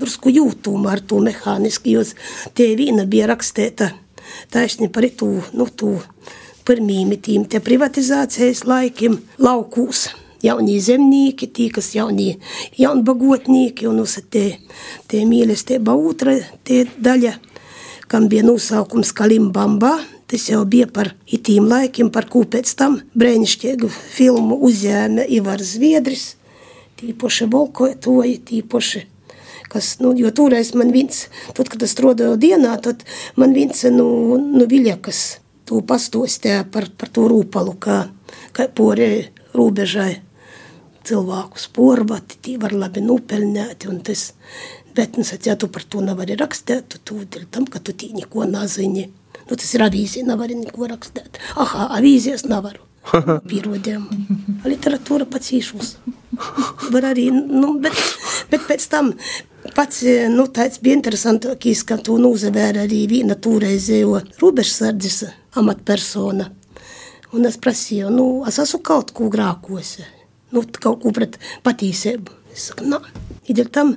Drusku jūtuma ar to mehāniski, jo tie vīna bija rakstīta taisni par itu, nu, tu pirmīmi tīm te privatizācijas laikiem laukūs. Jaunie zemnieki, tie, kas jaunie jaunbagotnieki, un uz te, te mīlestība otra te daļa, kam bija nosaukums Kalimbamba, Tas jau bija par itīm laikiem, par ko pēc tam brēnišķīgu filmu uzņēma Ivars Zviedris, tīpaši volkotoji, tīpaši kas, nu, jo toreiz man viens, tad, kad es strādāju dienā, tad man viens, nu, nu Viljakas to pastostē par, par to rūpalu, kā, kā pori rūbežai cilvēkus porvati, tī var labi nupelnēti, un tas, bet, nu, ja tu par to nevari rakstēt, tu tūdēļ tam, ka tu tī neko nazini. Nu, tas ir avīzija, nevar neko rakstīt. Aha, avīzijas nevaru. [LAUGHS] Pierodiem. Literatūra pats īšus. Var arī, nu, bet, bet pēc tam pats, nu, tāds bija interesantākīs, ka tu nūzavēra arī viena tūreizējo robežsardzes amatpersona. Un es prasīju, nu, es esmu kaut ko grākose. Nu, kaut ko pret patīsību. Es saku, nā. Idēļ tam,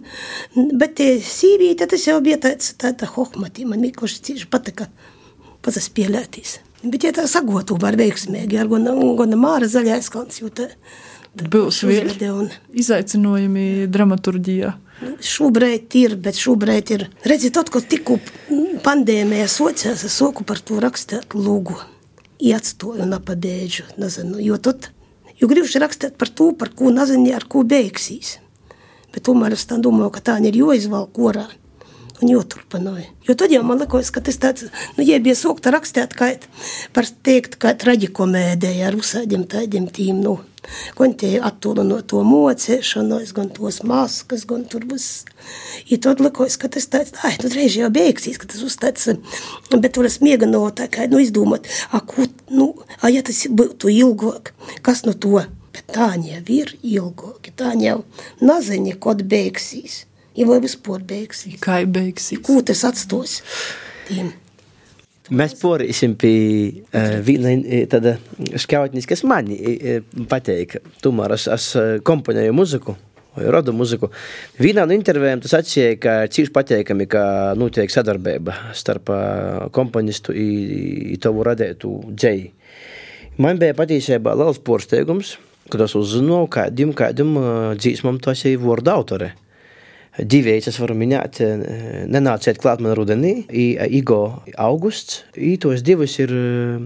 bet tie sīvīte, tas jau bija tāds, tāda hohmatī. Man vienkārši cīši patika pazaspēlētīs. Bet, ja tā sagotu var veiksmīgi, ar gan, gan māra zaļais kalns, jo tā, Būs vēl izaicinājumi dramaturģijā. Šobrīd ir, bet šobrīd ir. Redziet, tad, kad tikko pandēmija sociās, es soku par to rakstīt lūgu. Ietstoju un apabeidžu, nezinu, jo tad, jo gribuši rakstīt par to, par ko nezinu, ar ko beigsies. Bet tomēr es tā domāju, ka tā ir jāizvalk korā un joturpināja. Jo tad jau man liekas, ka tas tāds, nu, ja bija sūkta rakstīt, kā par teikt, kā traģikomēdija ar uzsādiem tādiem tīm, nu, gan tie attūla no to mocēšanos, gan tos maskas, gan tur viss. I tad likās, ka tas tāds, ai, tad reiz jau beigsies, ka tas uzstāds, bet tur es miega no tā, kā, nu, izdomāt, a, ko, nu, a, ja tas būtu ilgāk, kas no to? Bet tā jau ir ilgāk, tā jau nezinu, kad beigsies. Ja vai vispār beigsies? Kā beigsies? Ko tas atstos? Tiem? Mēs porīsim pie uh, viena tāda skautnis, kas man patīk. Tomēr es, es komponēju muziku. Vai rodu muziku. Vienā no intervijām tas atsīja, ka cīši pateikami, ka notiek sadarbība starp komponistu un tavu radētu dzēju. Man bija patiesībā liels porsteigums, kad es uzzināju, kādam, kādam dzīsmam tas ir vārdu autore. Divi, es varu minēt, nenāciet klāt man rudenī, Igo augusts. I tos divus ir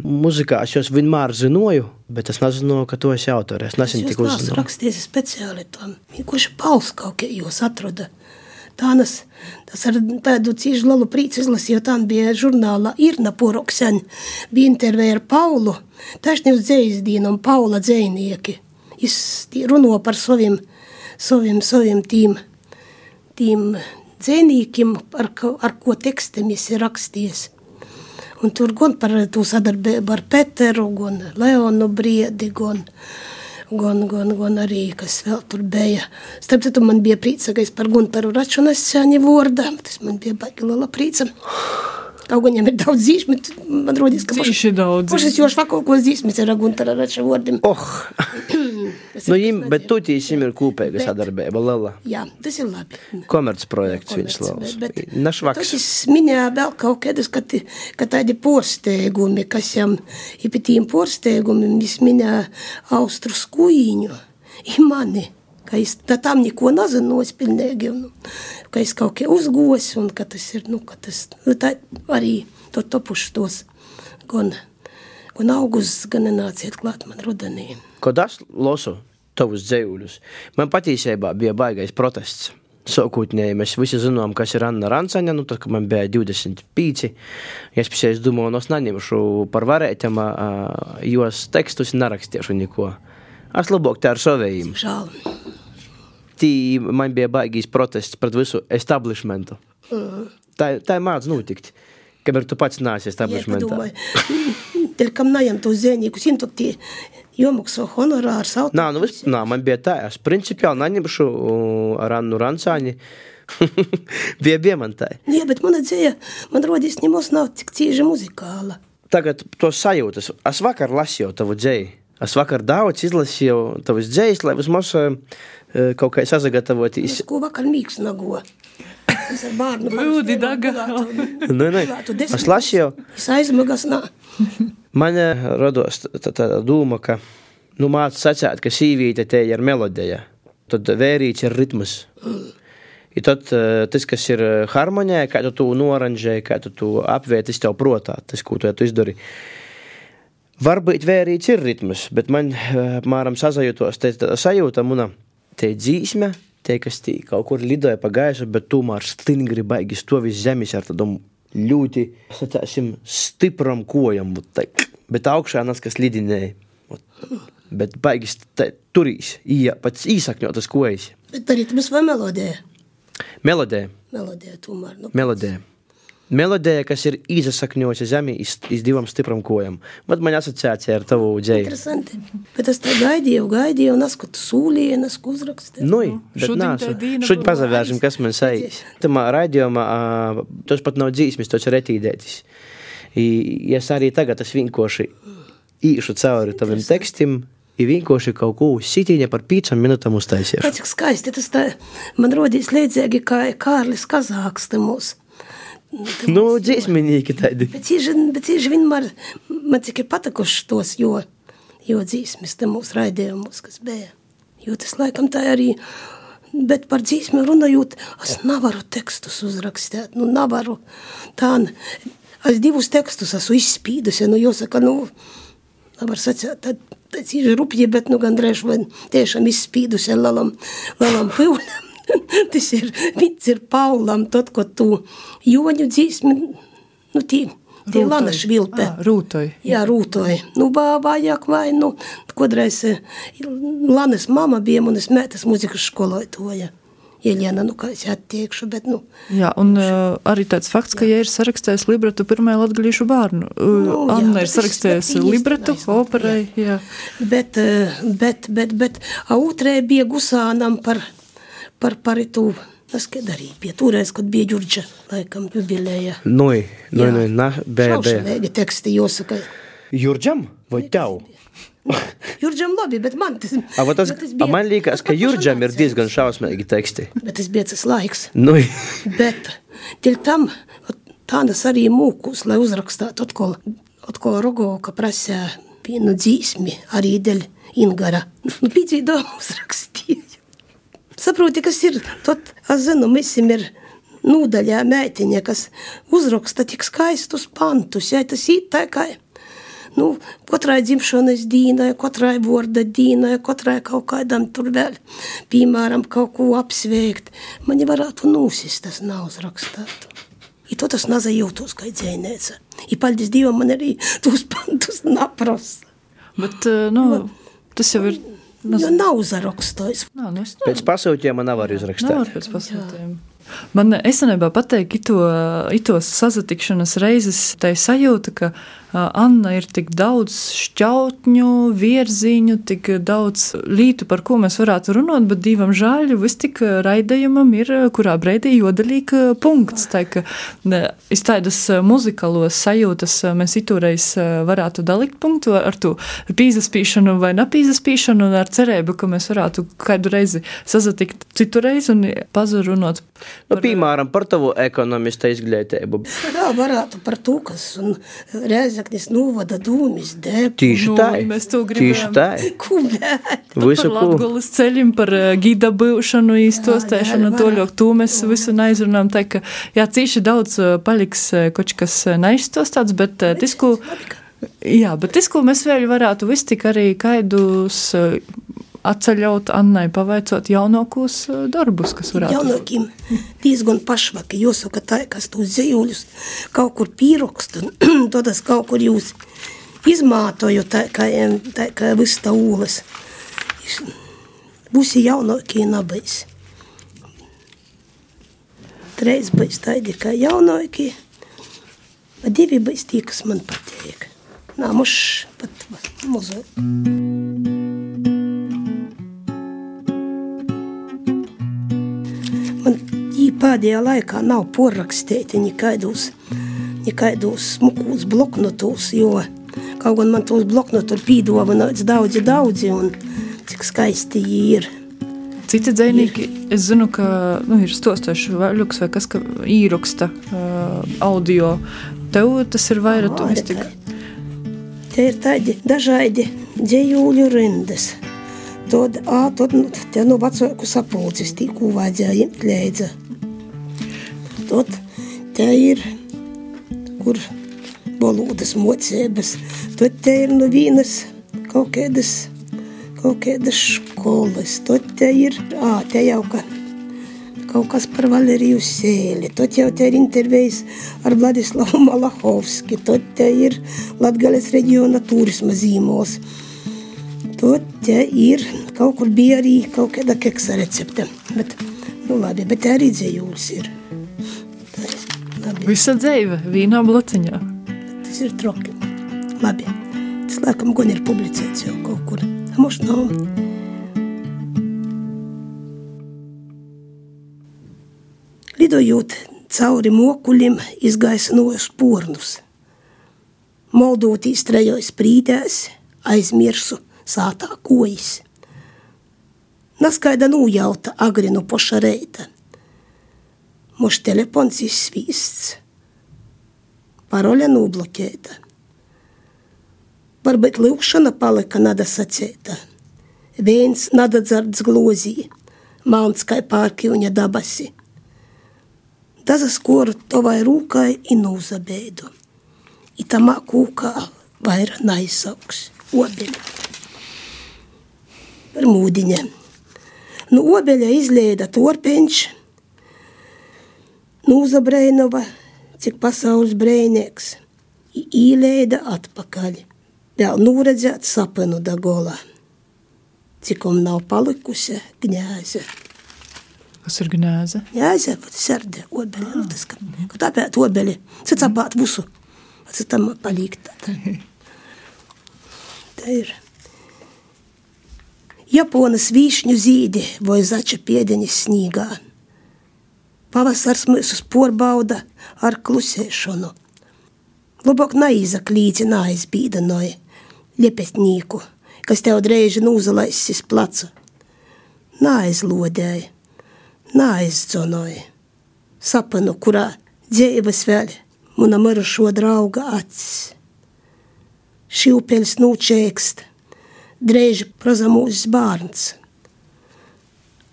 muzikā, es jūs vienmēr zinoju, bet es nezināju, ka to esi autore. Es nesen tik uzzināju. Es rakstīju speciāli tam, kurš pauls kaut kā jūs atrada. Tānas, tas ar tādu cīņu lielu prīcu izlasīju, tā bija žurnālā Irna Poroksen, bija intervēja ar Paulu, tašni uz dzējas dienu un Paula dzējnieki. Viņš runo par saviem, saviem, saviem tīm tiem dzinējiem, ar, ar ko tekstam ir rakstījis. Un tur gan par to sadarbību ar Peteru, gan Leonu Briedi, gan, gan, gan, gan arī, kas vēl tur bija. Starp citu, man bija prīca, ka es par Guntaru Računas sēņi vārdā, tas man bija baigi liela prīca. Kaut gan viņam ir daudz zīmju, man rodas, ka viņš ir daudz. Pašas jau švako, ko zīmjas ir Guntara Rača vārdiem. Oh! [CLEARS THROAT] nu, jim, bet tu tīsim ir kūpēga sadarbība, liela. Jā, tas ir labi. Komercprojekts viņš labs. Našvaks. Tas minēja vēl kaut kādus, ka, ka tādi posteigumi, kas jam, ja pie tīm posteigumiem, viņš minēja Austru skuīņu, i mani ka es tam neko nezinu, pilnīgi, un, ka es kaut kā uzgos, un ka tas ir, nu, ka tas, nu, tā arī to topuši tos, gan, gan augusts, gan nenāciet klāt man rudenī. Kad es lasu tavus dzējuļus, man patiesībā bija baigais protests. Sākotnēji mēs visi zinām, kas ir Anna Rancaņa. Nu, tad, kad man bija 25, es pēc domāju, no es neņemšu par varētiem, jos tekstus nerakstīšu neko. Es labāk tā ar savējiem. Žēl. tī man bija baigīs protests pret visu establishmentu. Tā, tā māc notikt. Kamēr tu pats nāc establishmentā. [LAUGHS] Tev kam najam to zēnīgus, jim tot tie jomakso honorārs. Nā, nu viss, nā, man bija tā, es principiāli naņemšu uh, ar Annu Rancāņi. [LAUGHS] bija bija man tā. Jā, bet mana dzēja, man rodīs, nemaz nav tik cīži muzikāla. Tagad to sajūtas. Es vakar lasīju tavu dzēju. Es vakar daudz izlasīju tavas dzējas, lai vismaz uh, kaut kā sazagatavoties. Es ko vakar mīgs nago. Lūdi, daga. Nē, nē, [LAUGHS] es lasīju. Es aizmagas, nā. [LAUGHS] Man eh, rados tāda doma, ka, nu, māca sacēt, ka sīvīte te ir melodija, tad vērīts ir ritms. I tad eh, tas, kas ir eh, harmonijā, kā tu to noranžēji, kā tu to apvērt, tas tev protā, tas, ko tu, tu izdari. Varbūt vērīts ir ritms, bet man, apmēram, sazajūtos, te sajūta, muna, te dzīsme, te, kas tī kaut kur lidoja pa gaisu, bet tomēr stingri baigi stovis zemes ar tādom ļoti, sacāsim, stipram kojam, būt tā, bet augšā nas, kas lidinēja. Ot. Bet baigi turīs, ija, pats īsakņotas kojas. Bet arī tas vai melodija? Melodija. Melodija tomēr. Nu, Melodija. Melodija, kas ir izsakņojusi zemē, iz, iz divām stiprām kojām. Bet man asociācija ar tavu dzēju. Interesanti. Bet es tā gaidīju, gaidīju, un es kaut sūlīju, un es uzrakstīju. Nu, bet nāsu. Šodien būs. pazavērsim, kas man sajīs. Tamā raidījumā, tas pat nav dzīsmis, tas ir retīdētis. I, es arī tagad es vienkārši īšu cauri taviem tekstim, i vienkārši kaut ko sitīņa par pīcam minūtām uztaisīšu. Pēc cik skaisti tas tā, man rodīs līdzīgi kā Kārlis Kazāks te mūs. Nu, dzīsminīgi tādi. Bet cīži, bet cīži vienmēr man cik ir patikuši tos, jo, jo dzīsmis te mūsu raidījumos, kas bija. Jo tas laikam tā arī, bet par dzīsmi runājot, es nevaru tekstus uzrakstīt, nu nevaru. Tā, es divus tekstus esmu izspīdusi, nu jāsaka, nu, nevar sacīt, tad, tad cīži rupji, bet nu gandrīz vai tiešām izspīdusi lalam, lalam pīvnam. [LAUGHS] Tas ir, viņš ir Paulam, tad, ko tu joņu dzīsmi, nu tī, tī lana švilpe. Ah, rūtoj. Jā, rūtoja. Nu, vājāk vai, nu, kodreiz eh, Lanas mama bija manas mētas muzikas skolotoja. Jeļena, nu, kā es attiekšu, bet, nu, Jā, un uh, arī tāds fakts, ka, ja ir sarakstījis libretu pirmajai latgalīšu bārnu, uh, Nu, jā, Anna bet ir bet viņi libretu operai, jā. bet, eh, bet, bet, bet, a otrē bija gusānam par, par, par itu, es kad arī bija toreiz, kad bija Ģurģa, laikam, jubilēja. Nu, nu, Jā. nu, na, bē, bē. Šaušalīgi teksti, jāsaka. Jurģam vai tev? [LAUGHS] Jurģam labi, bet man tas, A, va tas, bet tas a, man liekas, ka pašam Jurģam ir nācējis. diezgan šausmīgi teksti. Bet tas bija tas laiks. Nu, Bet dēļ tam tādas arī mūkus, lai uzrakstītu atkal, atkal Rogovka prasē vienu dzīsmi arī dēļ Ingara. [LAUGHS] Nu, pīdzīdām uzrakstīju. Saproti, kas ir, tad, es zinu, visim ir nūdaļā mētiņa, kas uzraksta tik skaistus pantus, ja tas ir tā kā, nu, katrai dzimšanas dīnai, katrai vorda dīnai, katrai kaut kādam tur vēl, piemēram, kaut ko apsveikt. Mani varētu nūsist, tas nav uzrakstāt. I to tas nazajūtos, kā dzēnēca. I paldies Dievam, man arī tos [LAUGHS] pantus naprasa. Bet, uh, nu, tas jau ir. Jo nav uzrakstojis. Nā, nu es pēc pasūtījuma nevar Nevar uzrakstīt. pēc pasūtījuma. Man esenībā pateikt, ito, itos sazatikšanas reizes tai sajūta, ka Anna ir tik daudz šķautņu, vierziņu, tik daudz lītu, par ko mēs varētu runāt, bet divam žēl, vis tik raidījumam ir, kurā brīdī jodaļīga punkts. Tā ka iz tādas muzikalos sajūtas mēs itūreiz varētu dalīt punktu ar to pīzaspīšanu vai napīzaspīšanu un ar cerību, ka mēs varētu kādu reizi sazatikt citu reizi un pazarunot. Nu, piemēram, par tavu ekonomista izglītību. [LAUGHS] Jā, varētu par to, kas un Rēzaknis novada dūmis dēļ. Tieši Nu, tā. mēs to Tieši gribējām. tā. Kubēt. Visu, par. Latgulas ceļiem, par uh, gida būšanu, īstostēšanu, to ļoti, to mēs visu neizrunājam. Tā ka, jā, cīši daudz uh, paliks uh, kaut kas neizstostāts, bet ko, jā, bet tas, ko mēs vēl varētu visu tik arī kaidus atceļot Annai, pavaicot jaunākos uh, darbus, kas varētu. Jaunākiem diezgan pašvaki. Jāsaka, tā, kas tos dzīvuļus kaut kur pieraksta, [CLEARS THROAT] un tad es kaut kur jūs izmantoju, tā kā, tā kā viss tā ūles. Būsi jaunākie nabais. Trīs būs tādi kā jaunāki, bet divi būs tie, kas man patīk. Nā, muš pat mazāk. Pēdējā laikā nav porakstīti nekādos, nekādos smukos bloknotos, jo kaut gan man tos bloknotus ir pīdovanots daudzi, daudzi, un cik skaisti ir. Citi dzinieki, es zinu, ka nu, ir stostoši vaļuks vai kas, ka īraksta uh, audio. Tev tas ir vairāk tu tā- Tie ir tādi dažādi dzējūļu rindas. Tad, ā, tad nu, te no vecāku sapulces tīku vajadzēja ņemt līdzi. Tad te ir, kur valodas mocības. Tad te ir no vienas kaut kādas, kaut kādas skolas. Tad te ir, ā, te jau ka kaut kas par Valeriju Sēli. Tad jau te ir intervijas ar Vladislavu [LAUGHS] Malahovski. Tad te ir Latgales reģiona turisma zīmols. Tad te ir kaut kur bija arī kaut kāda keksa recepte. Bet, nu labi, bet arī dzējūlis ir. Visa dzīve vienā blociņā. tas ir troki. Labi, tas laikam gan ir publicēts jau kaut kur. Mums nav. Lidojot cauri mokuļiem, izgaisnoju spurnus. Moldūtīs trejos brīdēs, aizmirsu sātā kojas. Naskaida nūjauta agri no poša reita. Mūsu telefons izsvīsts. Parole nobloķēta. Varbūt lūkšana palika nada sacēta. Viens nada dzards glozī, mauns kā pārkīvņa dabasi. Dažas koru tovai rūkai inūzabēdu. Itamā kūkā vaira naizaugs. Obeļi. Par mūdiņa. Nu obeļa izlēda torpeņš. Nūzabreinova, cik pasaules brēnieks. Īlēda atpakaļ. Vēl nūredzēt sapenu da gola. Cikom nav palikusi gņēze. Kas ir gnēze? Jāiziet, pat sērdē, obeļi. Nu, tas, ka, ka tāpēc obeļi, cits apāt visu. Cits tam palikt. Tā [LAUGHS] ir. Japonas vīšņu zīdi vai zača piedeņas snīgā. Pavasars mūs porbauda ar klusēšanu. Labāk naizaklīci neaizbīdanoja liepetnīku, kas tev dreiži nūzalaisis placu. Neaizlodēja neaizdzonoja. Sapanu, kurā dzīves vēl mana marušo drauga acis. Šīvpils nūčēkst, drēži prozamūs bārns.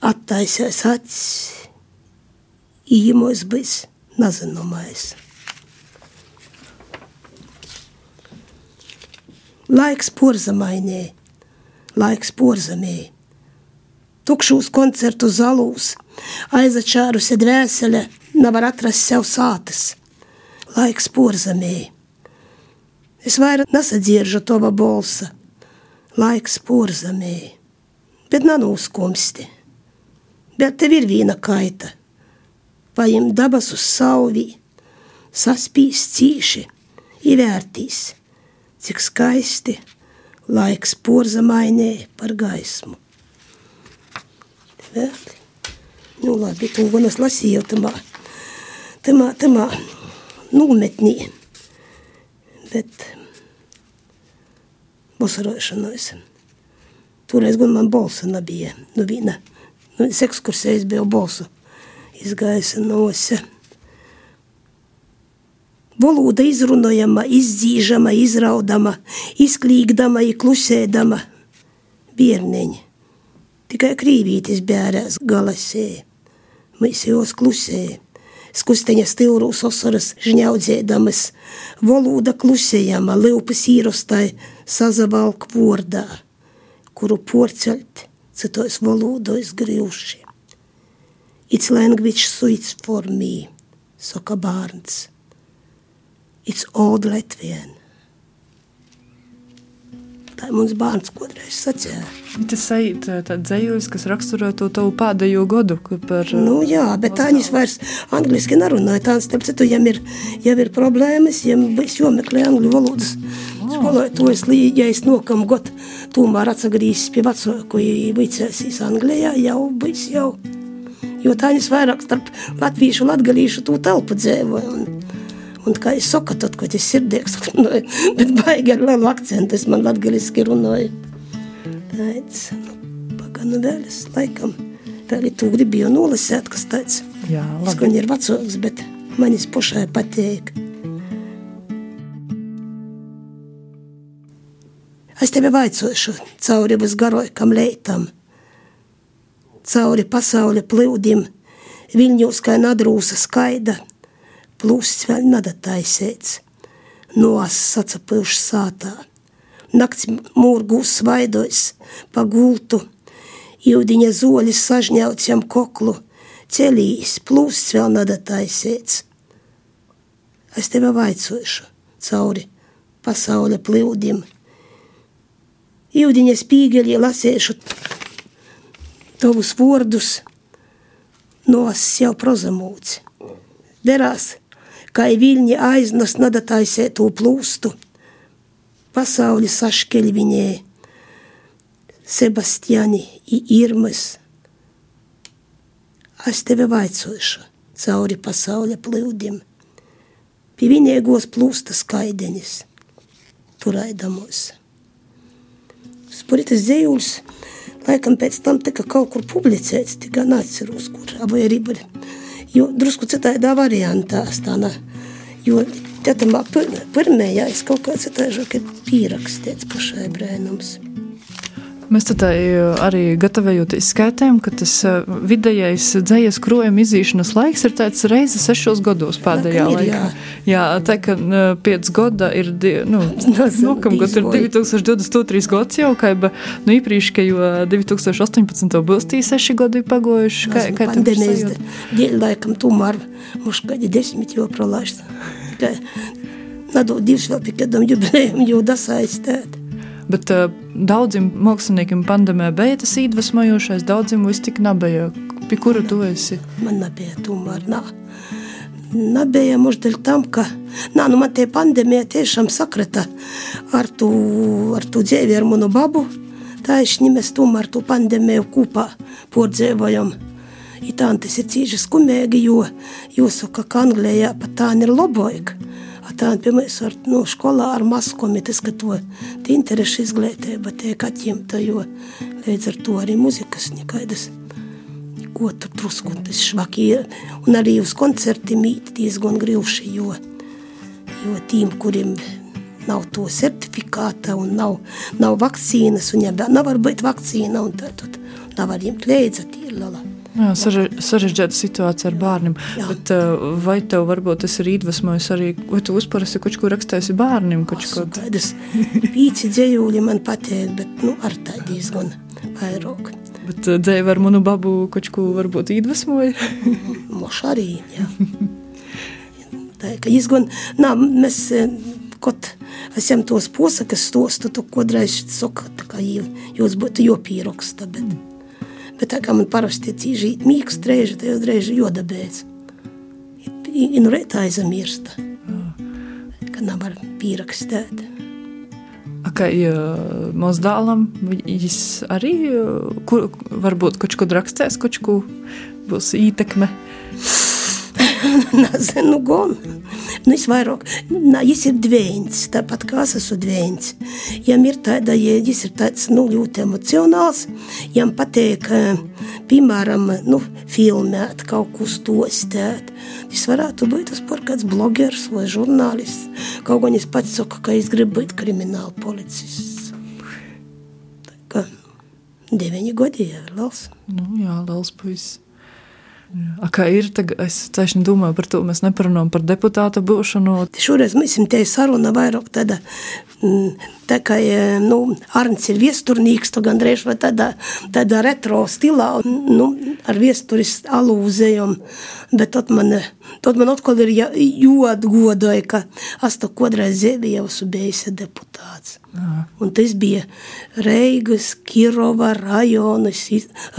Attaisies acis, īmos bijis nazinomais. Laiks porzamainē, laiks porzamē. Tukšos koncertu zalūs, aizačārusi dvēsele, nevar atrast sev sātas. Laiks porzamē. Es vairāk nesadzieržu tova bolsa. Laiks porzamē. Bet nanūskumsti. Bet tev ir viena kaita. Paim dabas uz sauvī, saspīs cīši, įvērtīs, cik skaisti laiks porzamainē par gaismu. Vēl. Nu, labi, to gan es lasīju tamā, tamā, tamā nometnī. Bet vasarošanos. Toreiz gan man balsa nebija. Nu, viena, nu, ekskursējas bija balsa izgaisa nose. Valoda izrunājama, izdzīžama, izraudama, izklīgdama, klusēdama. Bērniņi. Tikai krīvītis bērēs galasē. Mēs jūs klusēja. Skusteņa stilrūs osaras žņaudzēdamas. Valoda klusējama, liupas īrostai sazavalk vordā, kuru porceļt citos valodos grīvši. It's language suits for me, saka bērns. It's old Latvian. Tā mums bērns kodreiz sacīja. Tas ir tāds dzējolis, kas raksturo to tavu pēdējo gadu. Par, nu, jā, bet tā viņas vairs angliski nerunāja. Tā, starp citu, jau ir, jau ir problēmas, jau būs jomeklē angļu valodas. Skolotājs līdzīgais nokam gadu, tomēr atsagrīzis pie vecāku, vicēsīs Anglijā, jau būs jau. Jo tā viņas vairāk starp latviešu un latgalīšu tū telpu dzēvoja. Un, Un kā es saku, tad, kad es sirdīgs [LAUGHS] runāju, bet baigi ar lielu akcentu, es man latgaliski runāju. Tāds, nu, paganu vēl es laikam, vēl ir tu gribēju nolasēt, kas tāds. Jā, labi. Skaņ ir vecāks, bet manis pašai patīk. Es tevi vaicošu cauri visgarojkam leitam, cauri pasauli plūdim, viļņos kā nadrūsa skaida – plūsts vēl nadataisēts, nos sacapilšs sātā. Nakts mūrgūs svaidojas pa gultu, jūdiņa zoļis sažņauts jam koklu, ceļīs, plūsts vēl nadataisēts. Es tevi vaicošu cauri pasaules plūdim. Jūdiņa spīgeļi lasēšu tavus vārdus, nos jau prozamūts. Derās, kā viļņi aiznes nadataisēto plūstu. Pasauli saškeļ viņē, Sebastiani i Irmas. Es tevi vaicošu cauri pasaules plūdim, pie vienīgos plūsta skaidenis, turaidamos. Spuritas dzējuls, laikam pēc tam tika kaut kur publicēts, tikai neatceros, kur, vai arī, jo drusku citādā variantā stāna. Jo Tātad pirmajais kaut kāds ir pierakstīts pašai brēnums. Mēs tā arī gatavojoties skaitām, ka tas vidējais dzīslis krojuma izīšanas laiks ir tāds reizes sešos gados pēdējā ir, laikā. jā. Jā, tā kā piec gada ir, nu, [LAUGHS] Nezinu, nokam gadu ir izvoja. 2023 gads jau, kā jau, nu, iepriekš, ka jo 2018 būs tī seši gadi pagojuši. Kā, kā tev pandēmijas sajūta? dēļ laikam tomēr mums kādi desmit jau prolaišta. Vēl pie kādam jubilējum jau dasaistēt. Bet uh, daudziem māksliniekiem pandēmijā bija tas iedvesmojošais, daudziem viss tik nebija. Pie kura tu esi? Man nebija tomēr, nā. Nebija dēļ tam, ka, nā, nu man tie pandēmija tiešām sakrita ar tu, ar tu dzēvi ar manu babu. Es mēs tomēr tu pandēmiju kopā pordzēvojam. I tā tas ir cīži skumīgi, jo jāsaka, ka Anglijā pat tā ir loboika. Tā ir piemēram ar nu, skolā ar maskomi, tas, ka to interešu izglītība tiek atņemta, jo līdz ar to arī muzikas nekaidas ko tur drusku tas švaki ir. Un arī uz koncertiem mīt diezgan grūši, jo, jo tiem, kuriem nav to certifikāta un nav, nav vakcīnas, un ja nav varbūt vakcīna, un tad, nav arī klēdza tīrlala. Jā, sarež- sarežģīta situācija ar bērniem. Jā. Bet, uh, vai tev varbūt tas ir iedvesmojis arī, vai tu esi kaut ko rakstījis bērniem? Kaut Kādas pīci dzējūļi man patīk, bet nu, ar tā diezgan vairāk. Bet uh, dzēja ar manu babu kaut ko varbūt iedvesmoja. [LAUGHS] Moš arī, jā. Tā, ka izgan, nā, mēs, eh, kot esam tos posakas stostu, tu kodreiz saka, tā kā jū- jūs būtu jopīroksta, bet, bet tā kā man parasti cīži mīkst reiži, tā jūs reiži jodabēc. Nu reitā aizmirsta, ka nav var pīrakstēt. A, Kā mūsu dēlam, viņš arī kur, varbūt kaut ko rakstīs, kaut ko būs ietekme. [LAUGHS] Nezinu, gan. Nu, es vairāk, nā, viņš ir dvēns, tāpat kā es esmu dvēns. Jam ir tāda, ja viņš ir tāds, nu, ļoti emocionāls, jam patīk, eh, piemēram, nu, filmēt, kaut ko stostēt. Tas varētu būt tas par kāds blogers vai žurnālists. Kaut gan es pats saku, ka es gribu būt krimināla policists. Tā kā deviņi gadi ir liels. Nu, jā, liels puisis. A kā ir, tagad es tieši domāju par to, mēs neparunājam par deputāta būšanu. Šoreiz mēs te saruna vairāk tāda, mm, tā kā, e, nu, Arns ir viesturnīgs, to gandrīz vai tādā, tādā retro stilā, nu, ar viesturis alūzējum, bet tad man, tad man atkal ir jāatgodoja, ka es to kodreiz zēvi jau esmu bijis deputāts. Aha. Un tas bija Reigas, Kirova rajonas,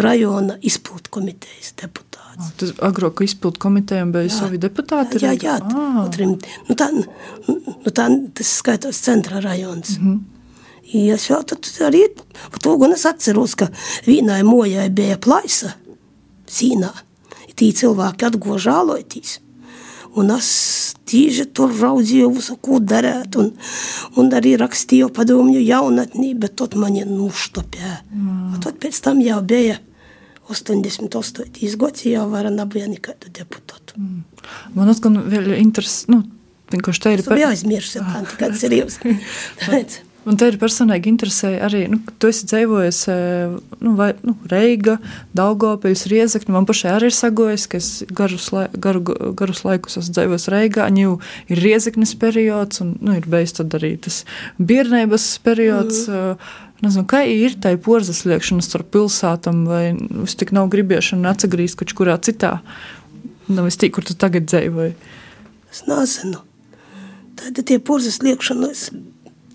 rajona izpildu komitejas deputāts. Tas agrāk izpildu komitejām bija jā. savi deputāti? Jā, jā, ah. trim, nu tā, nu tā, tas skaitās centra rajons. Mm -hmm. Ja es jau tad arī, to gan es atceros, ka vienai mojai bija plaisa sīnā. Tī cilvēki atgo žāloitīs. Un es tīži tur raudzīju visu, ko darēt, un, un arī rakstīju padomju jaunatnī, bet tot mani nuštopē. Mm. Tad pēc tam jau bija 88. gads jau var nebija nekādu deputātu. Mm. Man atkal vēl interesē, nu, vienkārši te ir... Tu bija aizmirsis, tā kāds ir jūs. Un te ir personīgi interesē arī, nu, tu esi dzīvojis nu, vai, nu, Reiga, Daugopils, Riezekni. Man pašai arī ir sagojis, ka es garus, lai, garu, garus laikus esmu dzīvojis Reigā. Ņū ir Riezeknis periods un nu, ir beidzis tad arī tas biernības periods. Mm. Nezinu, kā ir tā porzas liekšana starp pilsētām, vai es tik nav gribiešana atsagrīzt kaut kurā citā, nav es tik, kur tu tagad dzīvoji. Es nezinu. Tad tie porzas liekšanas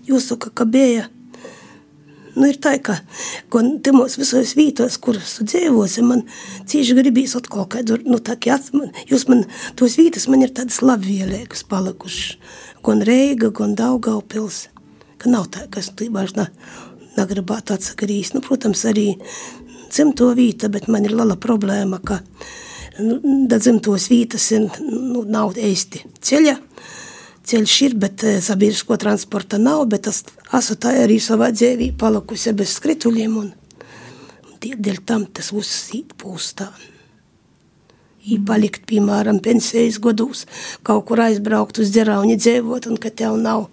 jāsaka, ka bija. Nu, ir tā, ka temos visos vītos, kuras tu dzīvosi, man cīši gribīs atkal kādu, nu, tā kā man, jūs man, tos vītas man ir tādas labvielīgas palikušas. Gan Reiga, gan Daugaupils. Ka nav tā, kas tu vairs ne, negribētu atsagrīst. Nu, protams, arī dzimto vīta, bet man ir liela problēma, ka nu, da dzimtos vītas ir, nu, nav eisti ceļa ceļš ir, bet eh, sabiedrisko transporta nav, bet es esmu tā arī savā dzīvī palikusi bez skrituļiem, un, dēļ tam tas uzsīt pūstā. Palikt, piemēram, pensijas gados, kaut kur aizbraukt uz dzerauni dzīvot, un ka tev nav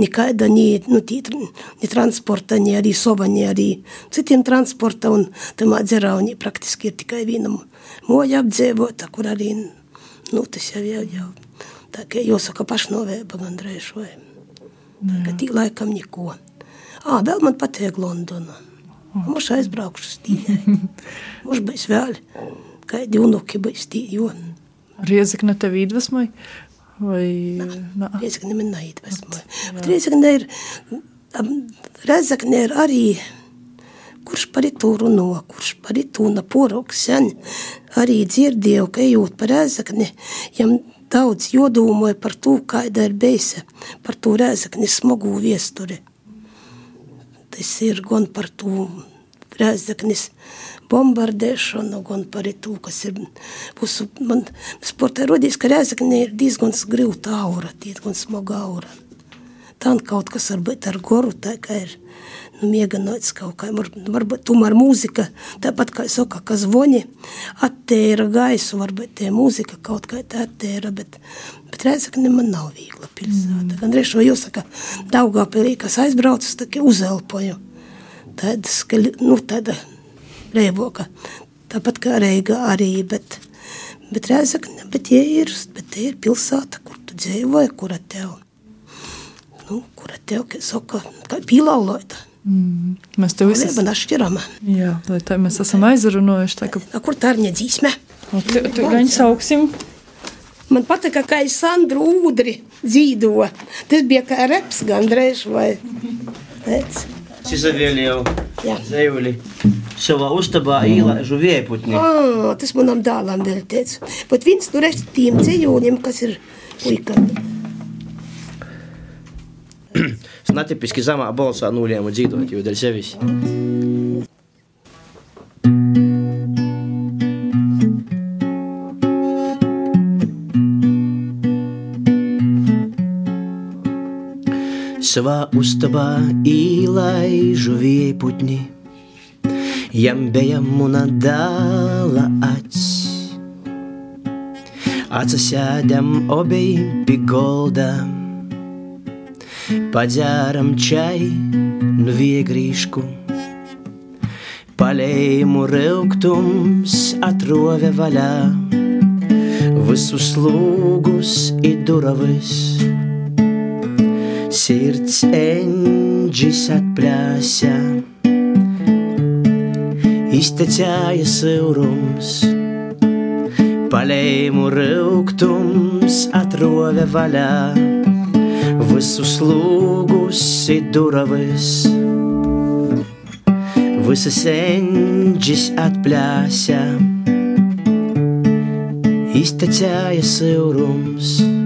nekāda ni, nu, tī, ni transporta, ni arī sova, ni arī citiem transporta, un tamā dzerauni praktiski ir tikai vienam moja apdzīvota, kur arī, nu, tas jau jau jau Tā kā jāsaka pašnovēba gandrīz vai. Ka tī laikam neko. Ā, vēl man patīk Londona. Mums aizbraukšu tīņai. [LAUGHS] Mums būs vēl kādi unuki būs tī, jo. Riezikne tev iedvesmoja? Vai... Riezikne man neiedvesmoja. Bet Riezikne ir, Riezikne ir arī kurš par to runā, kurš par to naporoks sen. Arī dzirdēju, ka ejot par Rēzakni, jam daudz jodomāja par to, kāda ir beisa, par to rēzakni smagu viesturi. Tas ir gan par to rēzaknis bombardēšanu, gan par to, kas ir man sportā rodīs, ka rēzakni ir diezgan grūta aura, diezgan smaga aura. Tā kaut kas varbūt ar goru, tā kā ir nu, mēģināts kaut kā, var, varbūt tomēr mūzika, tāpat kā saka, ka zvoni attēra gaisu, varbūt tie mūzika kaut kā tā attēra, bet, bet Rēzakne man nav viegla pilsēta. Mm. Gan reiz šo jāsaka, Daugavpilī, kas aizbraucas, tā kā uzelpoju. Tādas, ka, nu, tāda reivoka. Tāpat kā Reiga arī, bet, bet Rēzakne, bet tie ir, bet tie ir pilsēta, kur tu dzīvoji, kura tev, nu, kura tev, kā saka, kā pīlaulota. Mm. Mēs tev visi esam atšķirama. Jā, lai tā mēs esam aizrunājuši. Tā, ka... A, kur tā ir ņedzīsme? Tu, tu gaņi sauksim. Man patika, kā es Sandru Ūdri dzīdo. Tas bija kā reps gandrīz vai [LAUGHS] pēc. Izavieļu zejuli savā ustabā īlaižu vieputni. Ah, tas manam dālam vēl teica. Bet viens no restīm ceļoņiem, kas ir puikam. [CLEARS THROAT] netipiski zemā balsā nulēmu dzīvot, jo dēļ sevis. Savā ustabā īlaižu vieputni, jam bija muna dāla acs. Atsasēdam obei pie goldam Padzeram čai, nu viegrīšku, Palējumu rūkums atrove vaļā, visus lūgus ir duravis. Sirds enģis atplēsā, iztecēja sivrums. Palējumu rūkums atrove vaļā, visus lūgus ir duravis visas enģis atplēsā, iztecēja sivrums.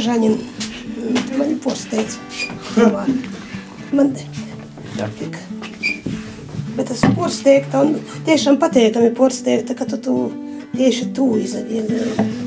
Ārzemēs. Man ir posteits. Man patīk. Bet tas posteikta un tiešām patīkami posteikta, ka tu, tu tieši tu izdevies.